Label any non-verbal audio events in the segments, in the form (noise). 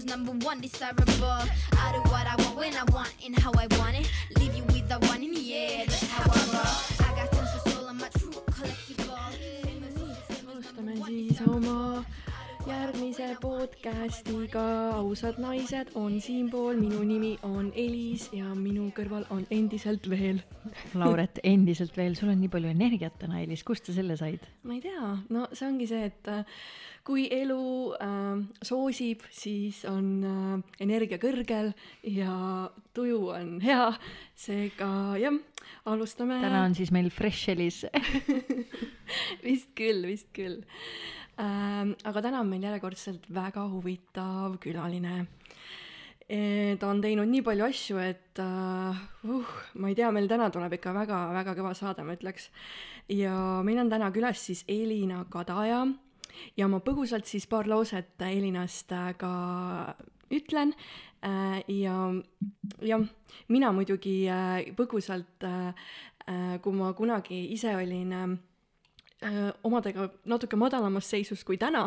famous, number one, desirable. I do what I want when I want and how I want it. Leave you with the one in the air, that's how I roll. I got tons of soul, I'm a true collectible. Famous, famous, number one, siis desirable. oma järgmise podcastiga Ausad naised on siinpool, minu nimi on Elis ja minu kõrval on endiselt veel. (laughs) Lauret, endiselt veel, sul on nii palju energiat täna, Elis, kust sa selle said? ma ei tea, no see ongi see, et äh, kui elu äh, soosib, siis on äh, energia kõrgel ja tuju on hea, seega jah, alustame. täna on siis meil Fresh Elis (laughs) vist küll, vist küll. Aga täna on meil järjekordselt väga huvitav külaline e,. ta on teinud nii palju asju, et uh, uh, ma ei tea, meil täna tuleb ikka väga-väga kõva saade, ma ütleks. ja meil on täna külas siis Elina Kadaja ja ma põgusalt siis paar lauset Elinast äh, ka ütlen ja jah, mina muidugi põgusalt kui ma kunagi ise olin omadega natuke madalamas seisus kui täna,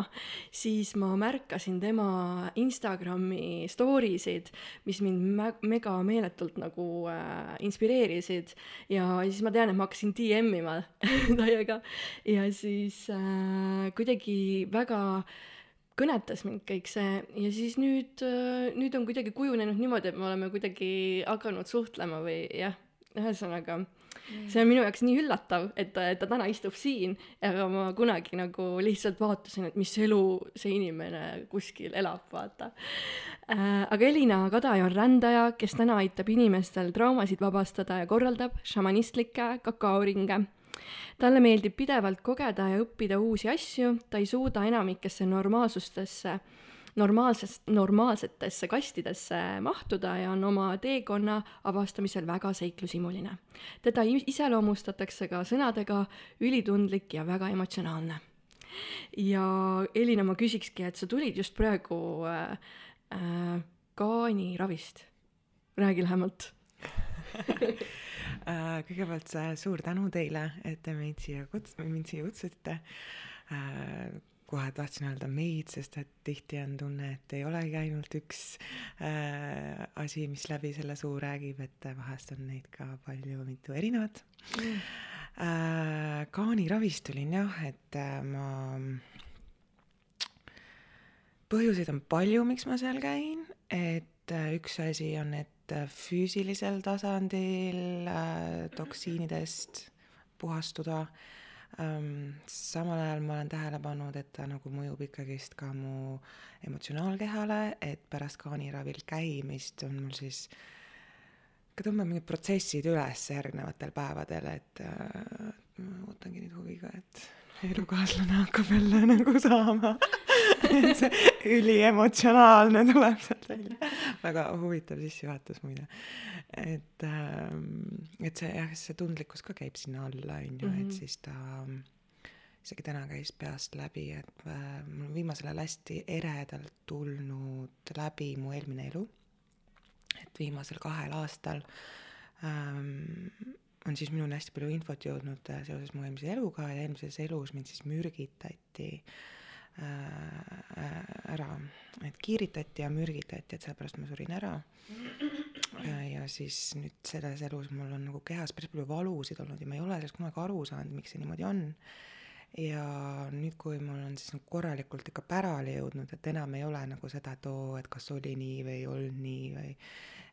siis ma märkasin tema Instagrami story sid, mis mind mä- mega meeletult nagu äh, inspireerisid. Ja siis ma tean, et ma hakkasin DM ima (laughs) teiega. Ja siis äh, kuidagi väga kõnetas mind kõik see. Ja siis nüüd, nüüd on kuidagi kujunenud niimoodi, et me oleme kuidagi hakanud suhtlema või jah, ühesõnaga see on minu jaoks nii üllatav, et ta, et ta täna istub siin, aga ma kunagi nagu lihtsalt vaatasin, et mis elu see inimene kuskil elab, vaata äh,. aga Elina Kadaja on rändaja, kes täna aitab inimestel traumasid vabastada ja korraldab šamanistlikke kakaoringe talle meeldib pidevalt kogeda ja õppida uusi asju, ta ei suuda enamikesse normaalsustesse, normaalsest, normaalsetesse kastidesse mahtuda ja on oma teekonna avastamisel väga seiklusimuline. teda iseloomustatakse ka sõnadega ülitundlik ja väga emotsionaalne. ja Elina, ma küsikski, et sa tulid just praegu äh, äh, kaaniravist, räägi lähemalt (laughs) Äh, kõigepealt äh, suur tänu teile, et te meid siia kuts-, mind siia kutsusite. Kohe tahtsin öelda meid, sest et tihti on tunne, et ei olegi ainult üks äh, asi, mis läbi selle suu räägib, et vahest on neid ka palju, mitu erinevat mm.. Äh, kaaniravist tulin jah, et äh, ma põhjuseid on palju, miks ma seal käin, et äh, üks asi on, et äh, füüsilisel tasandil äh, toksiinidest puhastuda ähm,. Samal ajal ma olen tähele pannud, et ta nagu mõjub ikkagist ka mu emotsionaalkehale, et pärast kaaniravil käimist on mul siis ikka tõmbab mingid protsessid üles järgnevatel päevadel, et äh, ma ootangi nüüd huviga, et elukaaslane hakkab jälle nagu saama. (laughs) (laughs) see üliemotsionaalne tuleb sealt välja. väga huvitav sissejuhatus muide. et, et see jah, see tundlikkus ka käib sinna alla, on ju, Mhm. et siis ta isegi täna käis peast läbi, et äh, mul on viimasel ajal hästi eredalt tulnud läbi mu eelmine elu. et viimasel kahel aastal ähm, on siis minuni hästi palju infot jõudnud äh, seoses mu eelmise eluga ja eelmises elus mind siis mürgitati äh, ära, et kiiritati ja mürgitati, et sellepärast ma surin ära. ja siis nüüd selles elus mul on nagu kehas päris palju valusid olnud ja ma ei ole sellest kunagi aru saanud, miks see niimoodi on ja nüüd, kui mul on siis nagu korralikult ikka pärale jõudnud, et enam ei ole nagu seda, et oo, et kas oli nii või ei olnud nii või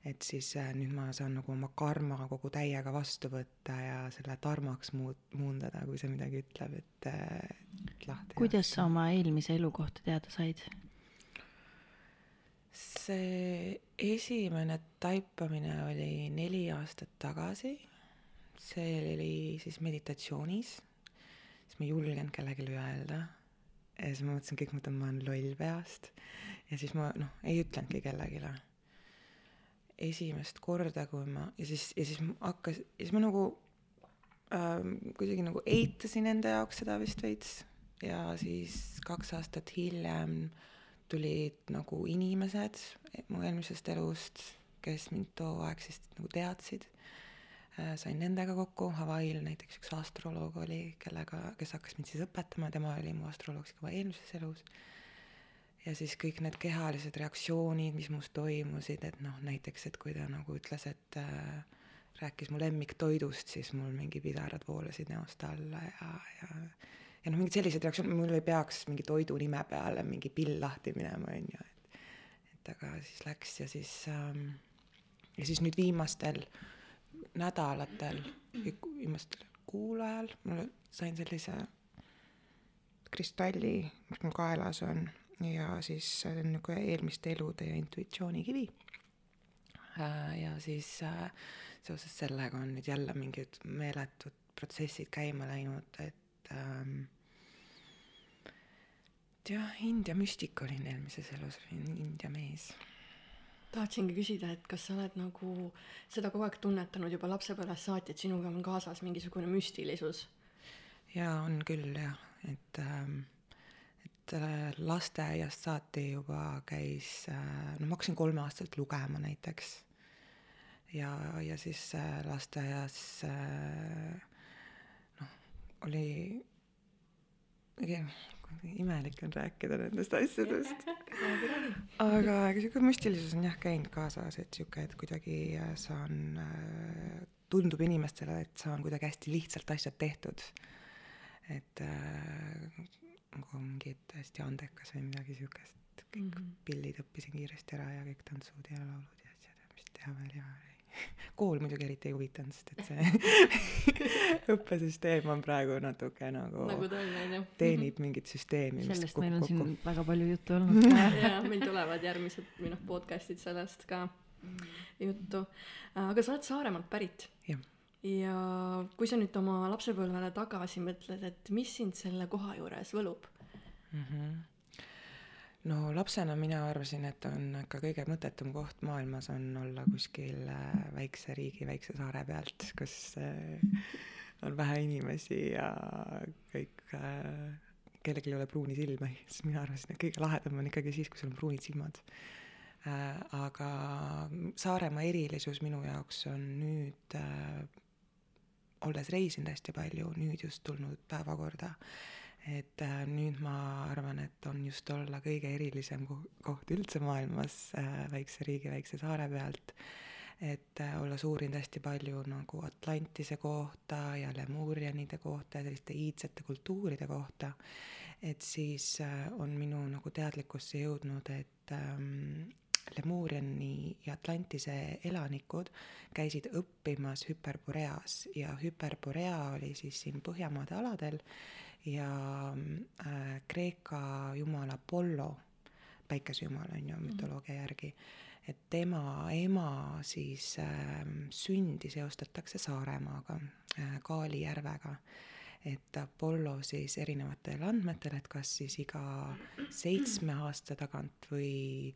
et siis äh, nüüd ma saan nagu oma karma kogu täiega vastu võtta ja selle tarmaks muut-, muundada, kui see midagi ütleb, et äh, et lahti. kuidas sa oma eelmise elu kohta teada said? see esimene taipamine oli neli aastat tagasi. see oli siis meditatsioonis, siis ma ei julgenud kellelegi öelda. ja siis ma mõtlesin, kõik mõtlevad, ma olen loll peast. ja siis ma noh, ei ütlenudki kellelegi. Esimest korda, kui ma ja siis, ja siis hakkas, ja siis ma nagu ähm, kuidagi nagu eitasin enda jaoks seda vist veits ja siis kaks aastat hiljem tulid nagu inimesed mu eelmisest elust, kes mind too aeg siis nagu teadsid. sain nendega kokku, Hawaii'l näiteks üks astroloog oli, kellega, kes hakkas mind siis õpetama, tema oli mu astroloog siis ka eelmises elus. Ja siis kõik need kehalised reaktsioonid, mis must toimusid, et noh, näiteks, et kui ta nagu ütles, et äh, rääkis mu lemmiktoidust, siis mul mingi pisarad voolasid näost alla ja, ja ja noh, mingid sellised reaktsioonid, mul ei peaks mingi toidu nime peale mingi pill lahti minema, on ju, et et aga siis läks ja siis ähm, ja siis nüüd viimastel nädalatel, viimastel kuul ajal ma sain sellise kristalli, mis mul kaelas on ja siis see on nagu eelmiste elude ja intuitsiooni kivi. ja siis äh, seoses sellega on nüüd jälle mingid meeletud protsessid käima läinud, et ähm, jah, India müstik olin eelmises elus, olin India mees tahtsingi küsida, et kas sa oled nagu seda kogu aeg tunnetanud juba lapsepõlvest saati, et sinuga on kaasas mingisugune müstilisus? jaa, on küll jah, et ähm, äh, lasteaiast saati juba käis äh,, no ma hakkasin kolmeaastaselt lugema näiteks. ja, ja siis äh, lasteaias äh, noh, oli imelik on rääkida nendest asjadest. aga sihuke müstilisus on jah käinud kaasas, et sihuke, et kuidagi äh, saan äh,, tundub inimestele, et saan kuidagi hästi lihtsalt asjad tehtud. et äh, nagu mingid hästi andekas või midagi siukest, kõik mm -hmm. pillid õppisin kiiresti ära ja kõik tantsud ja laulud ja asjad ja mis teha veel ja (laughs) kool muidugi eriti ei huvitanud, sest et see (laughs) õppesüsteem on praegu natuke nagu nagu onju. teenib mingit süsteemi. sellest meil on siin väga palju juttu (laughs) olnud ka. jaa, meil tulevad järgmised või noh, podcast'id sellest ka juttu. aga sa oled Saaremaalt pärit. jah. Ja kui sa nüüd oma lapsepõlvele tagasi mõtled, et mis sind selle koha juures võlub? Mm? -hmm no lapsena mina arvasin, et on ikka kõige mõttetum koht maailmas on olla kuskil äh, väikse riigi väikse saare pealt, kus äh, on vähe inimesi ja kõik äh, kellelgi ei ole pruuni silmi, (laughs) siis mina arvasin, et kõige lahedam on ikkagi siis, kui sul on pruunid silmad. Aga Saaremaa erilisus minu jaoks on nüüd olles reisinud hästi palju, nüüd just tulnud päevakorda et äh, nüüd ma arvan, et on just olla kõige erilisem koht üldse maailmas äh, väikse riigi, väikse saare pealt. et äh, olles uurinud hästi palju nagu Atlantise kohta ja Lemurianide kohta ja selliste iidsete kultuuride kohta, et siis äh, on minu nagu teadlikkusse jõudnud, et ähm, Lemuriani ja Atlantise elanikud käisid õppimas Hüperboreas ja Hüperborea oli siis siin Põhjamaade aladel ja äh, Kreeka jumal Apollo, päikesejumal on ju mütoloogia järgi, et tema ema siis äh, sündi seostatakse Saaremaaga äh,, Kaali järvega et Apollo siis erinevatel andmetel, et kas siis iga seitsme aasta tagant või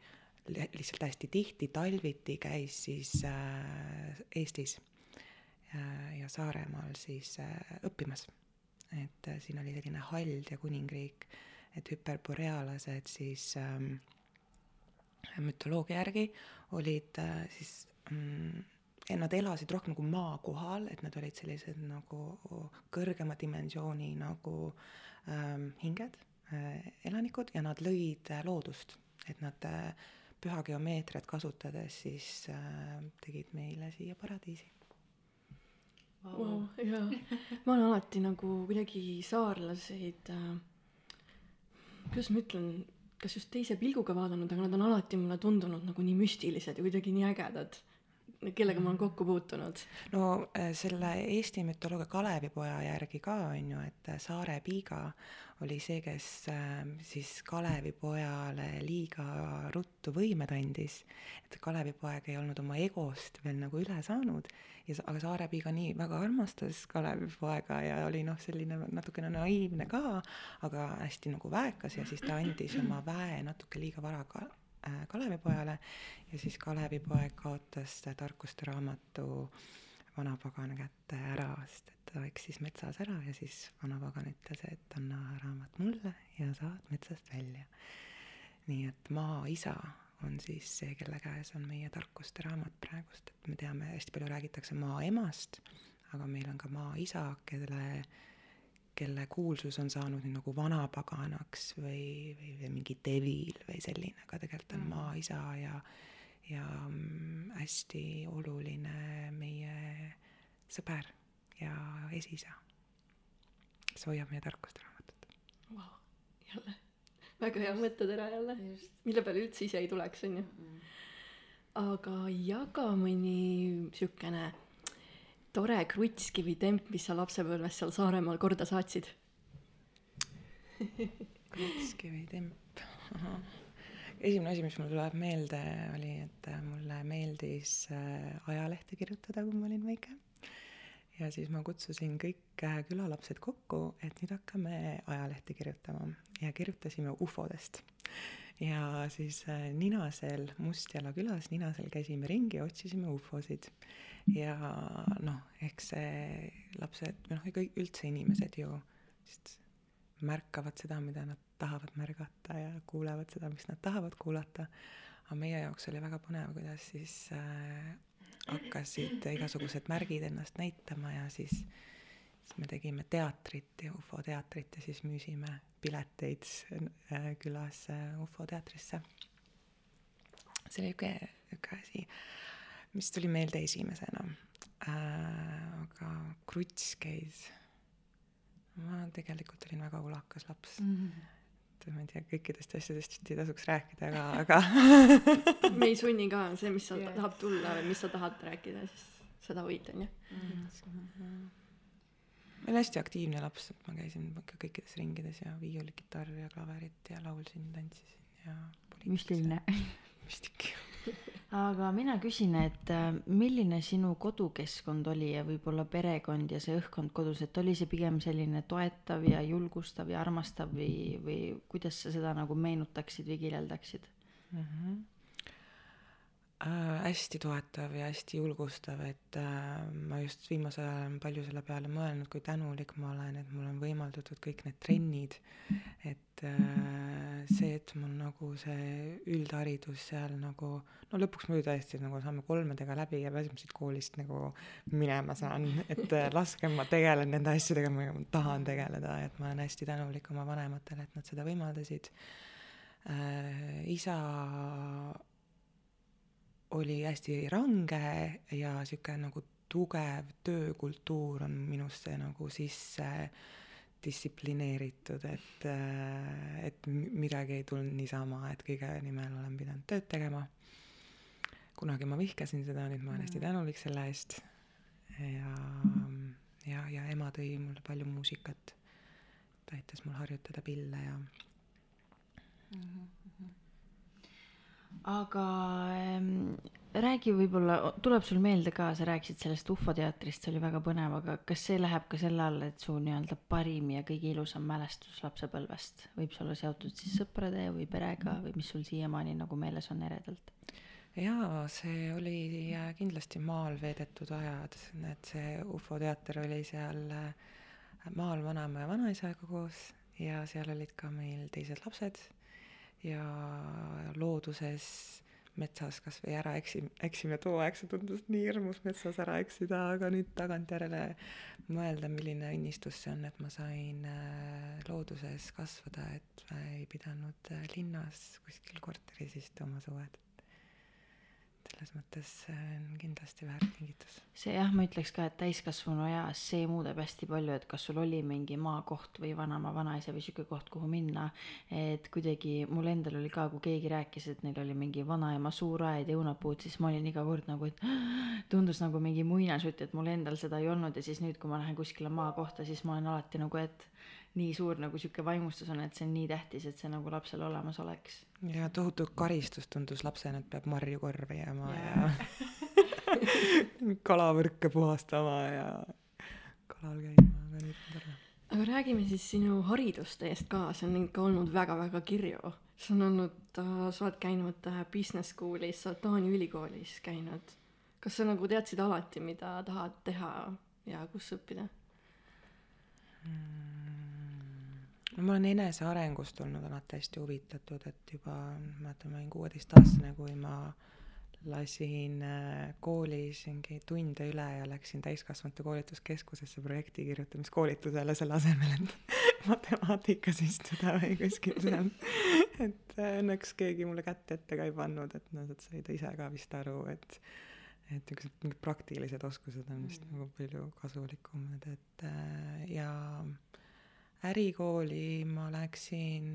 lihtsalt hästi tihti talviti käis siis äh, Eestis äh, ja Saaremaal siis äh, õppimas. Et äh, siin oli selline hald ja kuningriik, et hüperborealased siis ähm, mütoloogia järgi olid äh, siis mm, nad elasid rohkem nagu maa kohal, et nad olid sellised nagu kõrgema dimensiooni nagu ähm, hinged äh,, elanikud ja nad lõid äh, loodust, et nad äh, püha geomeetriat kasutades siis äh, tegid meile siia paradiisi. Wow, jaa, (laughs) ma olen alati nagu kuidagi saarlaseid äh,, kuidas ma ütlen, kas just teise pilguga vaadanud, aga nad on alati mulle tundunud nagu nii müstilised ja kuidagi nii ägedad, kellega ma olen kokku puutunud. no äh, selle Eesti mütoloogia Kalevipoja järgi ka on ju, et äh, Saare Piiga oli see, kes äh, siis Kalevipojale liiga ruttu võimed andis. et Kalevipoeg ei olnud oma egost veel nagu üle saanud ja aga Saarepiiga nii väga armastas Kalevipoega ja oli noh, selline natukene naiivne ka, aga hästi nagu väekas ja siis ta andis oma väe natuke liiga vara ka Kalevipojale ja siis Kalevipoeg kaotas tarkuste raamatu vanapagana kätte ära, sest et ta eksis metsas ära ja siis vanapagan ütles, et anna raamat mulle ja saad metsast välja. nii et maaisa on siis see, kelle käes on meie tarkuste raamat praegust, et me teame, hästi palju räägitakse maa emast, aga meil on ka maa isa, kelle, kelle kuulsus on saanud nüüd nagu vanapaganaks või, või, või mingi devil või selline, aga tegelikult on maaisa ja, ja mm, hästi oluline meie sõber ja esisa, kes hoiab meie tarkust raamatut. Vau, jälle. Väga hea mõttetera jälle, mille peale üldse ise ei tuleks, onju. aga jaga mõni tore krutskivitemp, mis sa lapsepõlves seal Saaremaal korda saatsid? krutskivi temp, ahah. esimene asi, mis mul tuleb meelde, oli, et äh, mulle meeldis äh, ajalehte kirjutada, kui ma olin väike. ja siis ma kutsusin kõik äh, külalapsed kokku, et nüüd hakkame ajalehti kirjutama ja kirjutasime ufodest ja siis Ninasel, Mustjala külas Ninasel käisime ringi ja otsisime ufosid ja noh, eks see lapsed või noh, ega üldse inimesed ju vist märkavad seda, mida nad tahavad märgata ja kuulevad seda, mis nad tahavad kuulata. aga meie jaoks oli väga põnev, kuidas siis äh, hakkasid igasugused märgid ennast näitama ja siis, siis me tegime teatrit ja ufo teatrit ja siis müüsime pileteid äh, külas äh, ufo teatrisse. see oli niisugune, niisugune asi mis tuli meelde esimesena äh,. aga kruts käis. ma tegelikult olin väga ulakas laps mm. -hmm et ma ei tea, kõikidest asjadest vist ei tasuks rääkida, aga, (laughs) aga me ei sunni ka, see, mis sealt yeah. tahab tulla või mis sa tahad rääkida, siis seda võid, onju. Mhm. ma olin hästi aktiivne laps, et ma käisin ikka kõikides ringides ja viiuli, kitarr ja klaverit ja laulsin, tantsisin ja. müstiline. müstik aga mina küsin, et äh, milline sinu kodukeskkond oli ja võib-olla perekond ja see õhkkond kodus, et oli see pigem selline toetav ja julgustav ja armastav või, või kuidas sa seda nagu meenutaksid või kirjeldaksid mm? -hmm äh, hästi toetav ja hästi julgustav, et äh, ma just viimasel ajal olen palju selle peale mõelnud, kui tänulik ma olen, et mul on võimaldatud kõik need trennid. et äh, see, et mul nagu see üldharidus seal nagu, no lõpuks muidu tõesti nagu saame kolmedega läbi ja pääseme siit koolist nagu minema saan, et äh, laske ma tegelen nende asjadega, millega ma tahan tegeleda, et ma olen hästi tänulik oma vanematele, et nad seda võimaldasid äh,. isa oli hästi range ja sihuke nagu tugev töökultuur on minusse nagu sisse distsiplineeritud, et, et midagi ei tulnud niisama, et kõige nimel olen pidanud tööd tegema. kunagi ma vihkasin seda, nüüd ma olen hästi mm. tänulik selle eest. ja, ja, ja ema tõi mulle palju muusikat. ta aitas mul harjutada pille ja mm. -hmm aga ähm, räägi võib-olla, tuleb sul meelde ka, sa rääkisid sellest ufo teatrist, see oli väga põnev, aga kas see läheb ka selle alla, et su nii-öelda parim ja kõige ilusam mälestus lapsepõlvest võib see olla seotud siis sõprade või perega või mis sul siiamaani nagu meeles on eredalt? jaa, see oli kindlasti maal veedetud ajad, et see ufo teater oli seal äh, maal vanaema ja vanaisaga koos ja seal olid ka meil teised lapsed ja looduses, metsas kas või ära eksim-, eksime, too aeg see tundus nii hirmus metsas ära eksida, aga nüüd tagantjärele mõelda, milline õnnistus see on, et ma sain äh, looduses kasvada, et ma ei pidanud äh, linnas kuskil korteris istuma suved selles mõttes see on kindlasti väärt kingitus. see jah, ma ütleks ka, et täiskasvanu eas see muudab hästi palju, et kas sul oli mingi maakoht või vanaema, vanaisa või sihuke koht, kuhu minna. et kuidagi mul endal oli ka, kui keegi rääkis, et neil oli mingi vanaema suur aed ja õunapuud, siis ma olin iga kord nagu, et (gasps) tundus nagu mingi muinasjutt, et mul endal seda ei olnud ja siis nüüd, kui ma lähen kuskile maakohta, siis ma olen alati nagu, et nii suur nagu sihuke vaimustus on, et see on nii tähtis, et see nagu lapsel olemas oleks. ja tohutu karistus tundus lapsena, et peab marju korvi jääma ja, ja (laughs) kalavõrke puhastama ja kalal käima, aga nüüd on tore. aga räägime siis sinu haridusteest ka, see on ikka olnud väga-väga kirju. sa on olnud äh,, sa oled käinud äh, business school'is, sa oled Taani ülikoolis käinud. kas sa nagu teadsid alati, mida tahad teha ja kus õppida mm.? No ma olen enesearengust olnud alati hästi huvitatud, et juba mäletan, ma olin kuueteistaastane, kui ma lasin äh, koolis mingi tunde üle ja läksin täiskasvanute koolituskeskusesse projekti kirjutamiskoolitusele selle asemel, et (laughs) matemaatikas istuda või kuskil seal. et äh, õnneks keegi mulle kätt ette ka ei pannud, et nad said ise ka vist aru, et et niisugused mingid praktilised oskused on vist mm. nagu palju kasulikumad, et äh, ja ärikooli ma läksin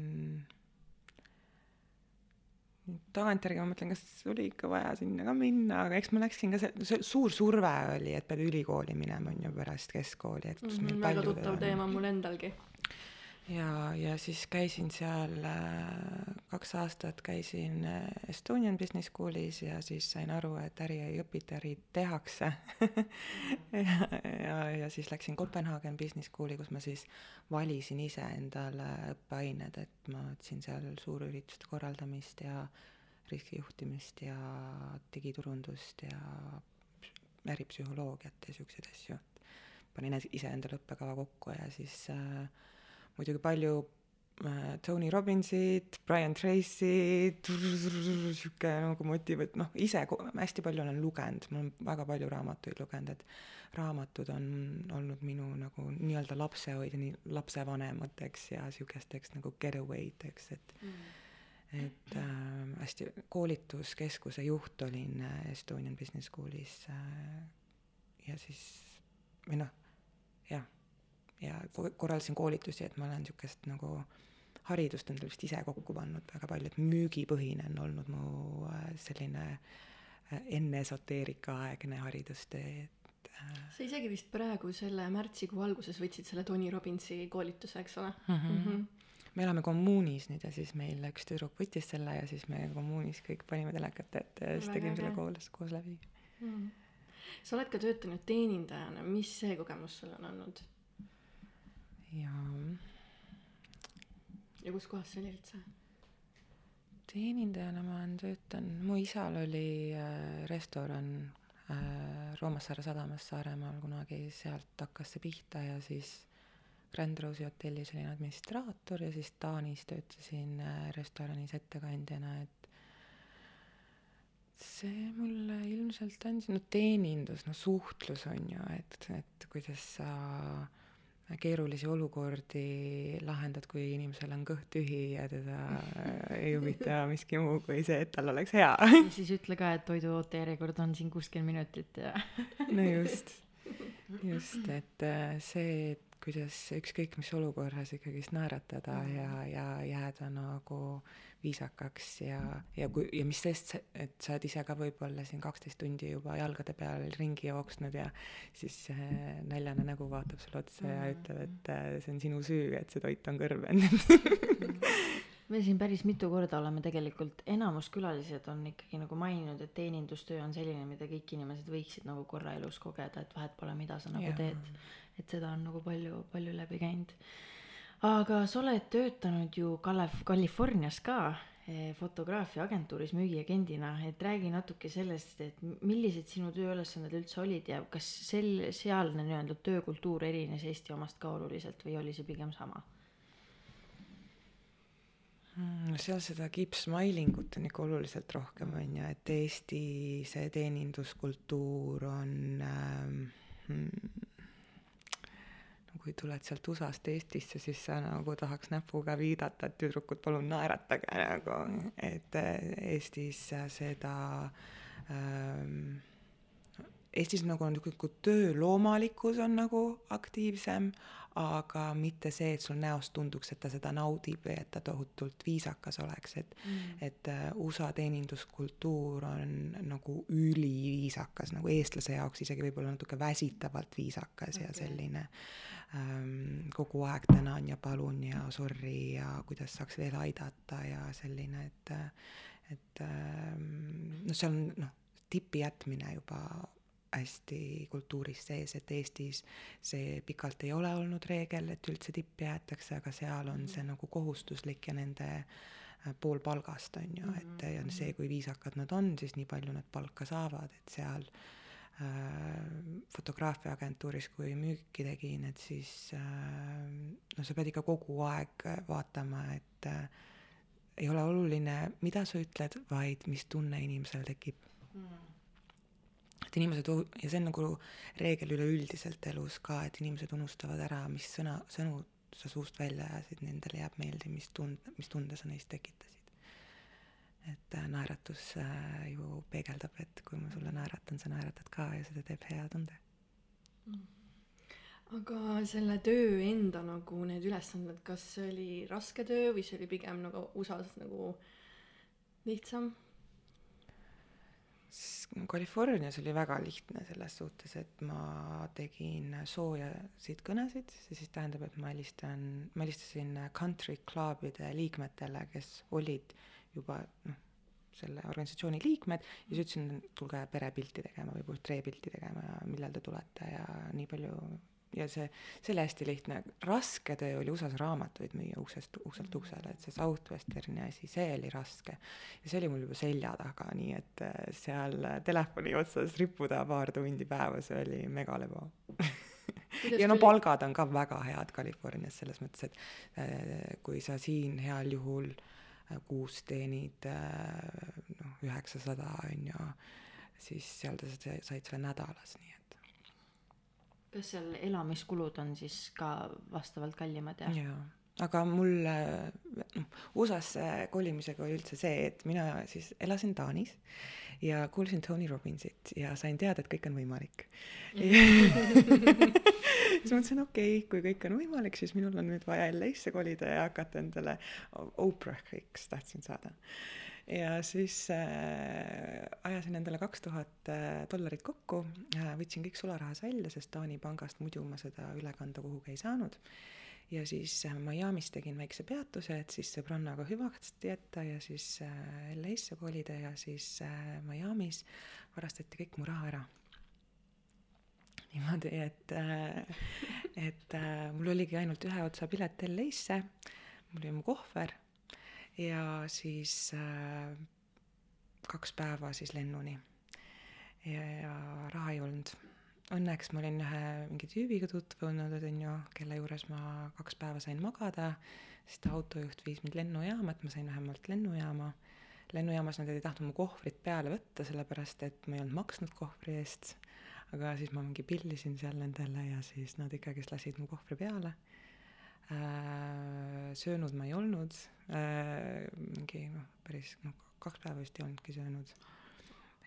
tagantjärgi ma mõtlen, kas oli ikka vaja sinna ka minna, aga eks ma läksin ka, see suur surve oli, et pead ülikooli minema, on ju, pärast keskkooli, et kus mm -hmm, meil väga tuttav teema mul endalgi. Ja, ja siis käisin seal äh, kaks aastat käisin äh, Estonian Business Schoolis ja siis sain aru, et äri ei õpita, äri tehakse (laughs) ja, ja, ja siis läksin Kopenhaagen Business Schooli, kus ma siis valisin ise endale õppeained, et ma võtsin seal suurürituste korraldamist ja riskijuhtimist ja digiturundust ja äripsühholoogiat ja siukseid asju. panin ise endale õppekava kokku ja siis äh, muidugi palju äh, Tony Robbinsit, Brian Tracy't, sihuke nagu motiiv, et noh, ise hästi palju olen lugenud, ma olen väga palju raamatuid lugenud, et raamatud on olnud minu nagu nii-öelda lapsehoid ja nii lapsevanemateks ja sihukesteks nagu getaway deks, et mm. et äh, hästi koolituskeskuse juht olin äh, Estonian Business Schoolis äh, ja siis või noh, ja korraldasin koolitusi, et ma olen niisugust nagu haridust endale vist ise kokku pannud väga palju, et müügipõhine on olnud mu äh, selline äh, enne esoteerikaaegne haridustee, et äh, sa isegi vist praegu selle märtsikuu alguses võtsid selle Tony Robbinsi koolituse, eks ole mm? -hmm. Mm -hmm me elame kommuunis nüüd ja siis meil üks tüdruk võttis selle ja siis me kommuunis kõik panime telekat ette ja siis tegime selle koos, koos läbi mm.. sa oled ka töötanud teenindajana, mis see kogemus sul on olnud? Jaa. ja kus kohas see oli üldse? teenindajana ma olen töötanud, mu isal oli äh, restoran äh, Roomassaare sadamas Saaremaal kunagi, sealt hakkas see pihta ja siis Grand Rose'i hotellis olin administraator ja siis Taanis töötasin äh, restoranis ettekandjana, et see mulle ilmselt andis, no teenindus, no suhtlus on ju, et, et kuidas sa keerulisi olukordi lahendad, kui inimesel on kõht tühi ja teda (laughs) ei huvita miski muu kui see, et tal oleks hea. siis ütle ka, et toiduoote järjekord on siin kuuskümmend minutit ja (laughs) no just, just, et äh, see, et kuidas ükskõik mis olukorras ikkagist naeratada mm. ja, ja jääda nagu viisakaks ja, ja kui, ja mis sest, et sa oled ise ka võib-olla siin kaksteist tundi juba jalgade peal ringi jooksnud ja siis äh, näljane nägu vaatab sulle otsa mm. ja ütleb, et äh, see on sinu süü, et see toit on kõrbenud (laughs) me siin päris mitu korda oleme tegelikult, enamus külalised on ikkagi nagu maininud, et teenindustöö on selline, mida kõik inimesed võiksid nagu korra elus kogeda, et vahet pole, mida sa nagu ja. teed et seda on nagu palju, palju läbi käinud. Aga sa oled töötanud ju Kalev-, Californias ka eh, fotograafiaagentuuris müügiagendina, et räägi natuke sellest, et millised sinu tööülesanded üldse olid ja kas sel, sealne nii-öelda töökultuur erines Eesti omast ka oluliselt või oli see pigem sama? no seal seda kippsmailingut on ikka oluliselt rohkem, on ju, et Eesti see teeninduskultuur on ähm, hmm, kui tuled sealt USA-st Eestisse, siis sa nagu tahaks näpuga viidata, et tüdrukud, palun naeratage nagu, et eh, Eestis seda ähm, Eestis nagu on niisugune tööloomalikkus on nagu aktiivsem, aga mitte see, et sul näost tunduks, et ta seda naudib või et ta tohutult viisakas oleks, et mm. et uh, USA teeninduskultuur on nagu üliviisakas, nagu eestlase jaoks isegi võib-olla natuke väsitavalt viisakas okay. ja selline um, kogu aeg tänan ja palun ja sorry ja kuidas saaks veel aidata ja selline, et et um, noh, seal on noh, tipi jätmine juba hästi kultuuris sees, et Eestis see pikalt ei ole olnud reegel, et üldse tippi jäetakse, aga seal on see nagu kohustuslik ja nende äh, pool palgast on ju, et ja see, kui viisakad nad on, siis nii palju nad palka saavad, et seal äh, fotograafiaagentuuris, kui müüki tegin, et siis äh, no sa pead ikka kogu aeg vaatama, et äh, ei ole oluline, mida sa ütled, vaid mis tunne inimesel tekib et inimesed ja see on nagu reegel üleüldiselt elus ka, et inimesed unustavad ära, mis sõna, sõnu sa suust välja ajasid, nendele jääb meelde, mis tund-, mis tunde sa neist tekitasid. et äh, naeratus äh, ju peegeldab, et kui ma sulle naeratan, sa naeratad ka ja seda teeb hea tunde. aga selle töö enda nagu need ülesanded, kas see oli raske töö või see oli pigem nagu USA-s nagu lihtsam? S- Californias oli väga lihtne selles suhtes, et ma tegin soojasid kõnesid, see siis tähendab, et ma helistan, ma helistasin country clubide liikmetele, kes olid juba noh, selle organisatsiooni liikmed ja siis ütlesin, tulge perepilti tegema või portreepilti tegema ja millal te tulete ja nii palju ja see, see oli hästi lihtne, raske töö oli USA-s raamatuid müüa uksest, ukselt uksele, et see Southwesterni asi, see oli raske. ja see oli mul juba selja taga, nii et äh, seal telefoni otsas rippuda paar tundi päevas oli megalebo. Ja no palgad on ka väga head Californias selles mõttes, et äh, kui sa siin heal juhul äh, kuus teenid äh, noh, üheksasada on ju, siis seal sa- said selle nädalas, nii et kas seal elamiskulud on siis ka vastavalt kallimad ja, ja. jaa, aga mul noh, USA-sse kolimisega oli üldse see, et mina siis elasin Taanis ja kuulsin Tony Robbinsit ja sain teada, et kõik on võimalik. (laughs) siis mõtlesin, okei okay,, kui kõik on võimalik, siis minul on nüüd vaja LA-sse kolida ja hakata endale Oprah'iks tahtsin saada. Ja siis äh, ajasin endale kaks tuhat äh, dollarit kokku. Äh,, võtsin kõik sularahas välja, sest Taani pangast muidu ma seda üle kanda kuhugi ei saanud. Ja siis äh, Miami's tegin väikse peatuse, et siis sõbrannaga hüvasti jätta ja siis äh, LA-sse kolida ja siis Miami's varastati kõik mu raha ära. niimoodi, et et mul oligi ainult ühe otsa pilet LA-sse, mul oli mu kohver ja siis äh, kaks päeva siis lennuni. ja, ja raha ei olnud õnneks ma olin ühe mingi tüübiga tutvunud, on ju, kelle juures ma kaks päeva sain magada, siis ta autojuht viis mind lennujaama, et ma sain vähemalt lennujaama. lennujaamas nad ei tahtnud mu kohvrit peale võtta, sellepärast et ma ei olnud maksnud kohvri eest, aga siis ma mingi pillisin seal nendele ja siis nad ikkagist lasid mu kohvri peale. Söönud ma ei olnud äh,, mingi noh, päris noh, kaks päeva vist ei olnudki söönud.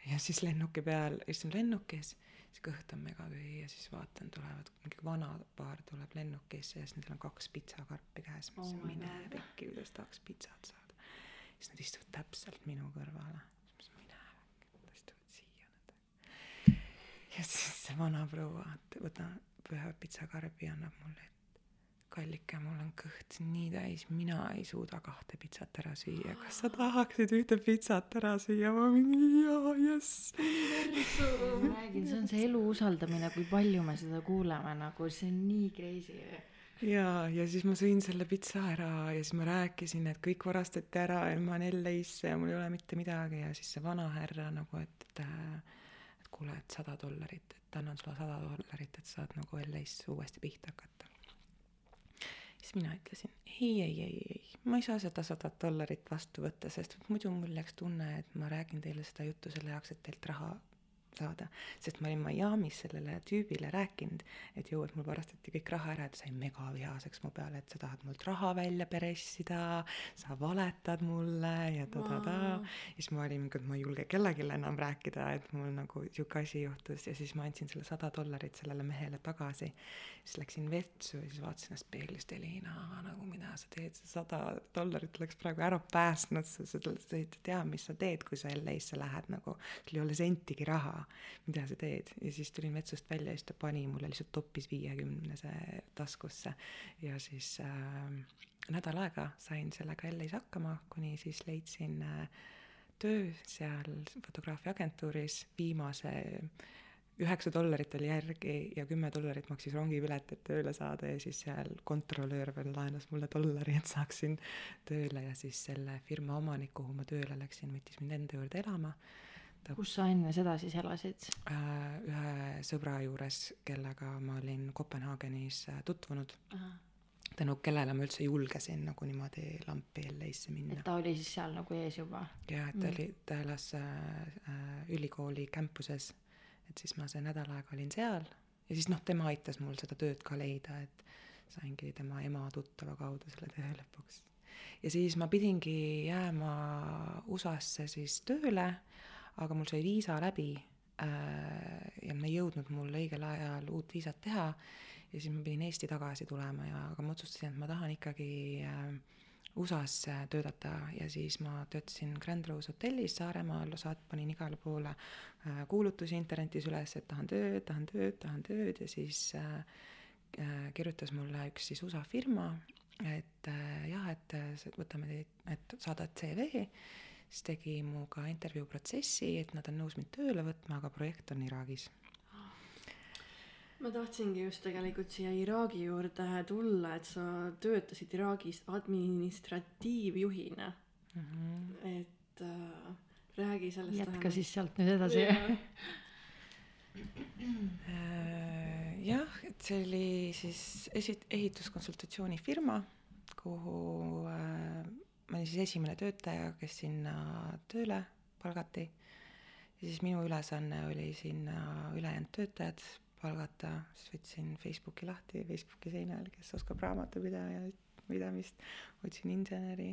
ja siis lennuki peal, istun lennukis siis kõht on megatühi ja siis vaatan, tulevad, mingi vana paar tuleb lennukisse ja siis nendel on kaks pitsakarpi käes, ma mõtlesin my oh, mine pekki, kuidas tahaks pitsat saada. siis nad istuvad täpselt minu kõrvale, siis ma mõtlesin, mine äkki, nad istuvad siia nad. ja siis see vana proua t- võtab ühe pitsakarbi annab mulle, kallike, mul on kõht nii täis, mina ei suuda kahte pitsat ära süüa, kas sa (gasps) tahaksid ühte pitsat ära süüa? ma mingi jaa, jess. Ma räägin, see on see elu usaldamine, kui palju me seda kuuleme, nagu see on nii crazy. Jaa, ja siis ma sõin selle pitsa ära ja siis ma rääkisin, et kõik varastati ära ja ma olen LA-sse ja mul ei ole mitte midagi. Ja siis see vanahärra nagu, et, et et kuule, et sada dollarit, et annan sulle sada dollarit, et saad nagu LA-s uuesti pihta hakata. Siis mina ütlesin ei, ei, ei, ei, ma ei saa seda sadat dollarit vastu võtta, sest muidu mul läks tunne, et ma räägin teile seda juttu selle jaoks, et teilt raha saada, sest ma olin Miami's sellele tüübile rääkinud, et jõu, et mul varastati kõik raha ära, et ta sai megavihaseks mu peale, et sa tahad mult raha välja pressida, sa valetad mulle ja ta-ta-ta. ja siis ma olin et ma ei julge kellelegi enam rääkida, et mul nagu sihuke asi juhtus. Ja siis ma andsin selle sada dollarit sellele mehele tagasi. siis läksin vetsu ja siis vaatasin ennast peeglist, Elina, nagu mida sa teed, see sada dollarit oleks praegu ära päästnud, sa, sa, sa ei tea, mis sa teed, kui sa LA-sse lähed nagu, sul ei ole sentigi raha mida sa teed. Ja siis tulin metsust välja ja siis ta pani mulle lihtsalt toppis viiekümnese taskusse. Ja siis äh, nädal aega sain sellega LA-s hakkama, kuni siis leidsin äh, töö seal fotograafiaagentuuris viimase üheksa dollarit oli järgi ja kümme dollarit maksis rongipilet, et tööle saada. Ja siis seal kontrolöör veel laenas mulle dollari, et saaksin tööle. Ja siis selle firma omanik, kuhu ma tööle läksin, võttis mind enda juurde elama kus sa enne seda siis elasid? äh, ühe sõbra juures, kellega ma olin Kopenhaagenis äh, tutvunud. tänu kellele ma üldse julgesin nagu niimoodi lampi LA-sse minna. Et ta oli siis seal nagu ees juba? Ja et ta oli, ta elas äh, äh, ülikooli campuses, et siis ma see nädal aega olin seal. Ja siis noh, tema aitas mul seda tööd ka leida, et saingi tema ema tuttava kaudu selle töö lõpuks. ja siis ma pidingi jääma USA-sse siis tööle, aga mul sai viisa läbi äh, ja ma ei jõudnud mul õigel ajal uut viisat teha ja siis ma pidin Eesti tagasi tulema ja, aga ma otsustasin, et ma tahan ikkagi äh, USA-s töötada ja siis ma töötasin Grand Rose hotellis Saaremaal, saat-, panin igale poole äh, kuulutusi internetis üles, et tahan tööd, tahan tööd, tahan tööd ja siis äh, äh, kirjutas mulle üks siis USA firma, et äh, jah, et äh, võtame teid, et saadad CV, siis tegi minuga intervjuu protsessi, et nad on nõus mind tööle võtma, aga projekt on Iraagis ma tahtsingi just tegelikult siia Iraagi juurde tulla, et sa töötasid Iraagis administratiivjuhina mm. -hmm. et äh, räägi sellest jätka siis sealt nüüd edasi Äh, jah, et see oli siis esi-, ehituskonsultatsioonifirma, kuhu äh, ma olin siis esimene töötaja, kes sinna tööle palgati. ja siis minu ülesanne oli sinna ülejäänud töötajad palgata, siis võtsin Facebooki lahti Facebooki seinal, kes oskab raamatupidamist, otsin inseneri,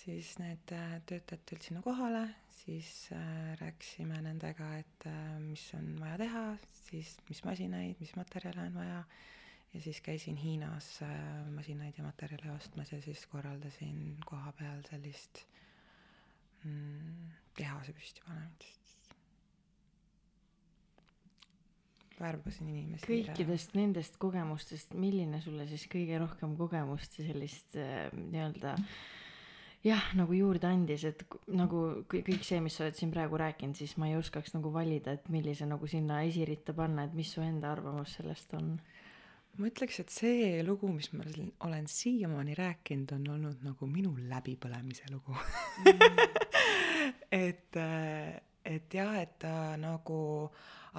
siis need äh, töötajad tulid sinna kohale, siis äh, rääkisime nendega, et äh, mis on vaja teha, siis mis masinaid, mis materjale on vaja, ja siis käisin Hiinas äh, masinaid ja materjale ostmas ja siis korraldasin koha peal sellist mm, tehase püstipanemist värbasin inimesi. kõikidest nendest kogemustest, milline sulle siis kõige rohkem kogemust ja sellist äh, nii-öelda jah, nagu juurde andis, et nagu kõ- kõik see, mis sa oled siin praegu rääkinud, siis ma ei oskaks nagu valida, et millise nagu sinna esiritta panna, et mis su enda arvamus sellest on? Ma ütleks, et see lugu, mis ma olen siiamaani rääkinud, on olnud nagu minu läbipõlemise lugu (laughs) et, äh, et jah, et ta nagu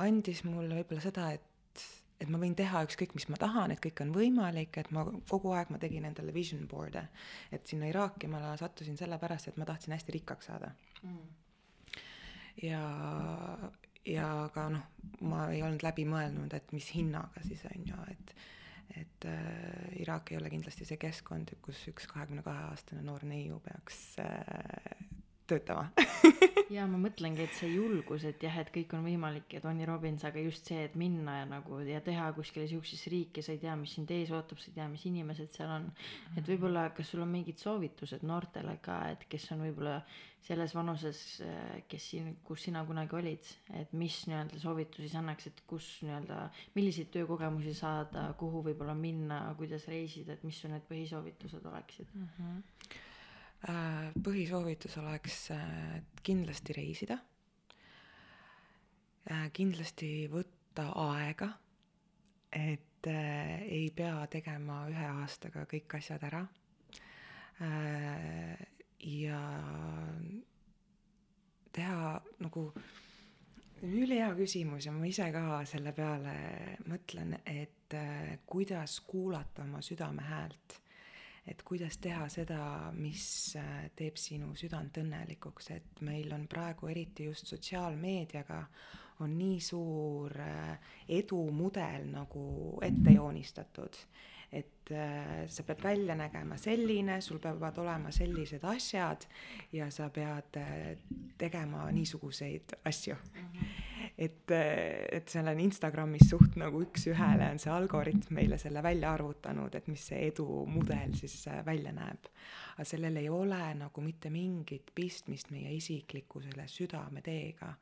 andis mulle võib-olla seda, et, et ma võin teha ükskõik, mis ma tahan, et kõik on võimalik, et ma kogu aeg ma tegin endale vision board'e. et sinna Iraaki ma sattusin sellepärast, et ma tahtsin hästi rikkaks saada Mm. ja, ja ka noh, ma ei olnud läbi mõelnud, et mis hinnaga siis on ju, et et äh, Iraak ei ole kindlasti see keskkond, kus üks kahekümne kahe aastane noor neiu peaks äh, töötama (laughs) ja ma mõtlengi, et see julgus, et jah, et kõik on võimalik ja Tony Robbins, aga just see, et minna ja nagu ja teha kuskile siuksesse riiki, sa ei tea, mis sind ees ootab, sa ei tea, mis inimesed seal on. et võib-olla, kas sul on mingid soovitused noortele ka, et kes on võib-olla selles vanuses, kes siin, kus sina kunagi olid, et mis nii-öelda soovitusi sa annaks, et kus nii-öelda, milliseid töökogemusi saada, kuhu võib-olla minna, kuidas reisida, et mis su need põhisoovitused oleksid? Äh, põhisoovitus oleks äh, kindlasti reisida. kindlasti võtta aega, et äh, ei pea tegema ühe aastaga kõik asjad ära. ja teha nagu, ülihea küsimus ja ma ise ka selle peale mõtlen, et äh, kuidas kuulata oma südame häält et kuidas teha seda, mis äh, teeb sinu südant õnnelikuks, et meil on praegu eriti just sotsiaalmeediaga on nii suur äh, edumudel nagu ette joonistatud, et äh, sa pead välja nägema selline, sul peavad olema sellised asjad ja sa pead tegema niisuguseid asju et, et seal on Instagramis suht nagu üks-ühele on see algoritm meile selle välja arvutanud, et mis see edumudel siis äh, välja näeb. aga sellel ei ole nagu mitte mingit pistmist meie isikliku selle südameteega.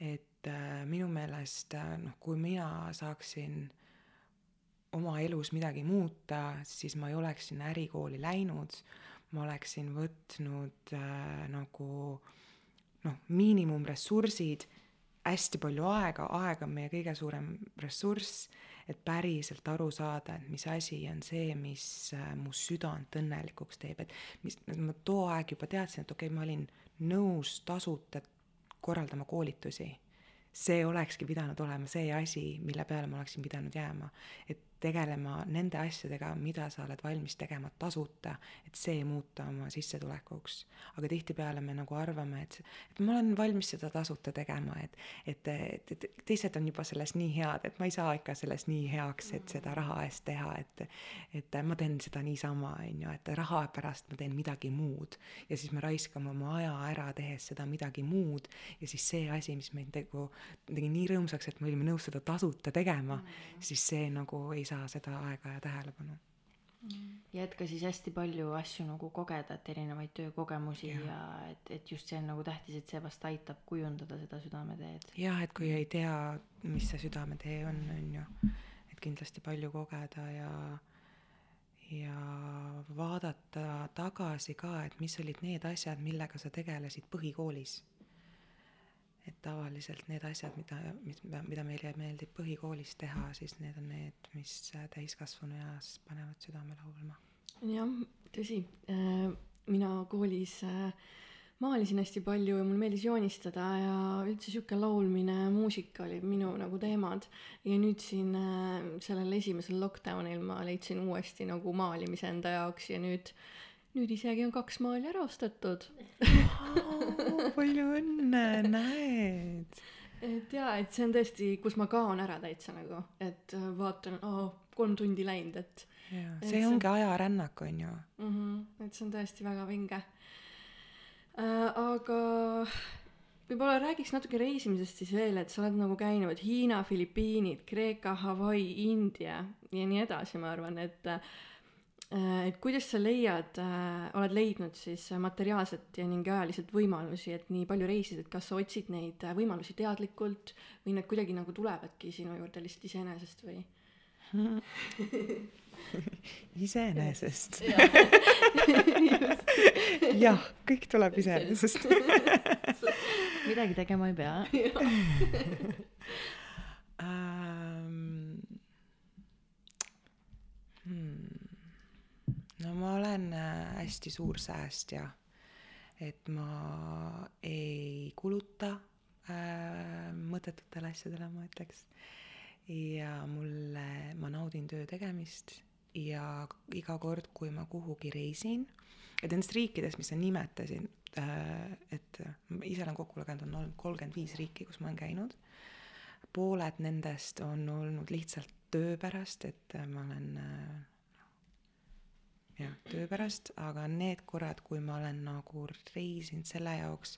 et äh, minu meelest äh, noh, kui mina saaksin oma elus midagi muuta, siis ma ei oleks sinna ärikooli läinud, ma oleksin võtnud äh, nagu noh, miinimumressursid hästi palju aega, aeg on meie kõige suurem ressurss, et päriselt aru saada, et mis asi on see, mis äh, mu südant õnnelikuks teeb, et mis, ma too aeg juba teadsin, et okei okay,, ma olin nõus tasuta korraldama koolitusi. see olekski pidanud olema see asi, mille peale ma oleksin pidanud jääma. et tegelema nende asjadega, mida sa oled valmis tegema tasuta, et see muuta oma sissetulekuks. aga tihtipeale me nagu arvame, et, et ma olen valmis seda tasuta tegema, et, et, et, et teised on juba selles nii head, et ma ei saa ikka selles nii heaks, et seda raha eest teha, et et ma teen seda niisama, on ju, et raha pärast ma teen midagi muud. ja siis me raiskame oma aja ära, tehes seda midagi muud ja siis see asi, mis meid nagu tegi nii rõõmsaks, et me olime nõus seda tasuta tegema mm, -hmm. siis see nagu ei saa seda aega ja tähelepanu. Ja et ka siis hästi palju asju nagu kogeda, et erinevaid töökogemusi ja, ja et, et just see on nagu tähtis, et see vast aitab kujundada seda südameteed. jah, et kui ei tea, mis see südametee on, on ju, et kindlasti palju kogeda ja ja vaadata tagasi ka, et mis olid need asjad, millega sa tegelesid põhikoolis et tavaliselt need asjad, mida, mis, mida meile meeldib põhikoolis teha, siis need on need, mis täiskasvanueas panevad südame laulma. jah, tõsi. Äh, mina koolis äh, maalisin hästi palju ja mulle meeldis joonistada ja üldse sihuke laulmine, muusika olid minu nagu teemad. ja nüüd siin äh, sellel esimesel lockdownil ma leidsin uuesti nagu maalimise enda jaoks ja nüüd nüüd isegi on kaks maali ära ostetud palju õnne, näed. et jaa, et see on tõesti, kus ma kaon ära täitsa nagu, et äh, vaatan, aa, kolm tundi läinud, et. jaa, see ongi see... ajarännak, on ju mm. -hmm, et see on tõesti väga vinge äh,. aga võib-olla räägiks natuke reisimisest siis veel, et sa oled nagu käinud Hiina, Filipiinid, Kreeka, Hawaii, India ja nii edasi, ma arvan, et Äh, et kuidas sa leiad, äh, oled leidnud siis materiaalset ja ning ajaliselt võimalusi, et nii palju reisida, et kas sa otsid neid äh, võimalusi teadlikult või need kuidagi nagu tulevadki sinu juurde lihtsalt iseenesest või? (laughs) Iseenesest? (laughs) (laughs) Jah, kõik tuleb iseenesest. midagi tegema ei pea um, hmm no ma olen äh, hästi suur säästja, et ma ei kuluta äh, mõttetutele asjadele, ma ütleks. ja mulle, ma naudin töö tegemist ja iga kord, kui ma kuhugi reisin, et nendest riikidest, mis sa nimetasid äh,, et ma ise olen kokku lugenud, on olnud kolmkümmend viis riiki, kus ma olen käinud. pooled nendest on olnud lihtsalt töö pärast, et ma olen äh, jah, töö pärast, aga need korrad, kui ma olen nagu reisinud selle jaoks,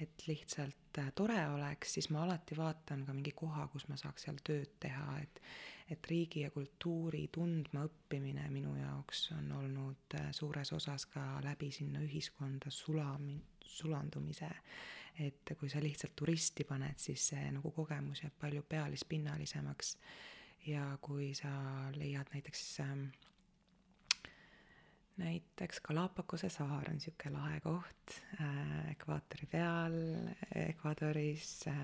et lihtsalt äh, tore oleks, siis ma alati vaatan ka mingi koha, kus ma saaks seal tööd teha, et et riigi ja kultuuri tundma õppimine minu jaoks on olnud äh, suures osas ka läbi sinna ühiskonda sulami-, sulandumise. et kui sa lihtsalt turisti paned, siis see nagu kogemus jääb palju pealispinnalisemaks. ja kui sa leiad näiteks äh, näiteks Galapagose saar on sihuke lahe koht äh, ekvaatori peal Ecuadoris äh,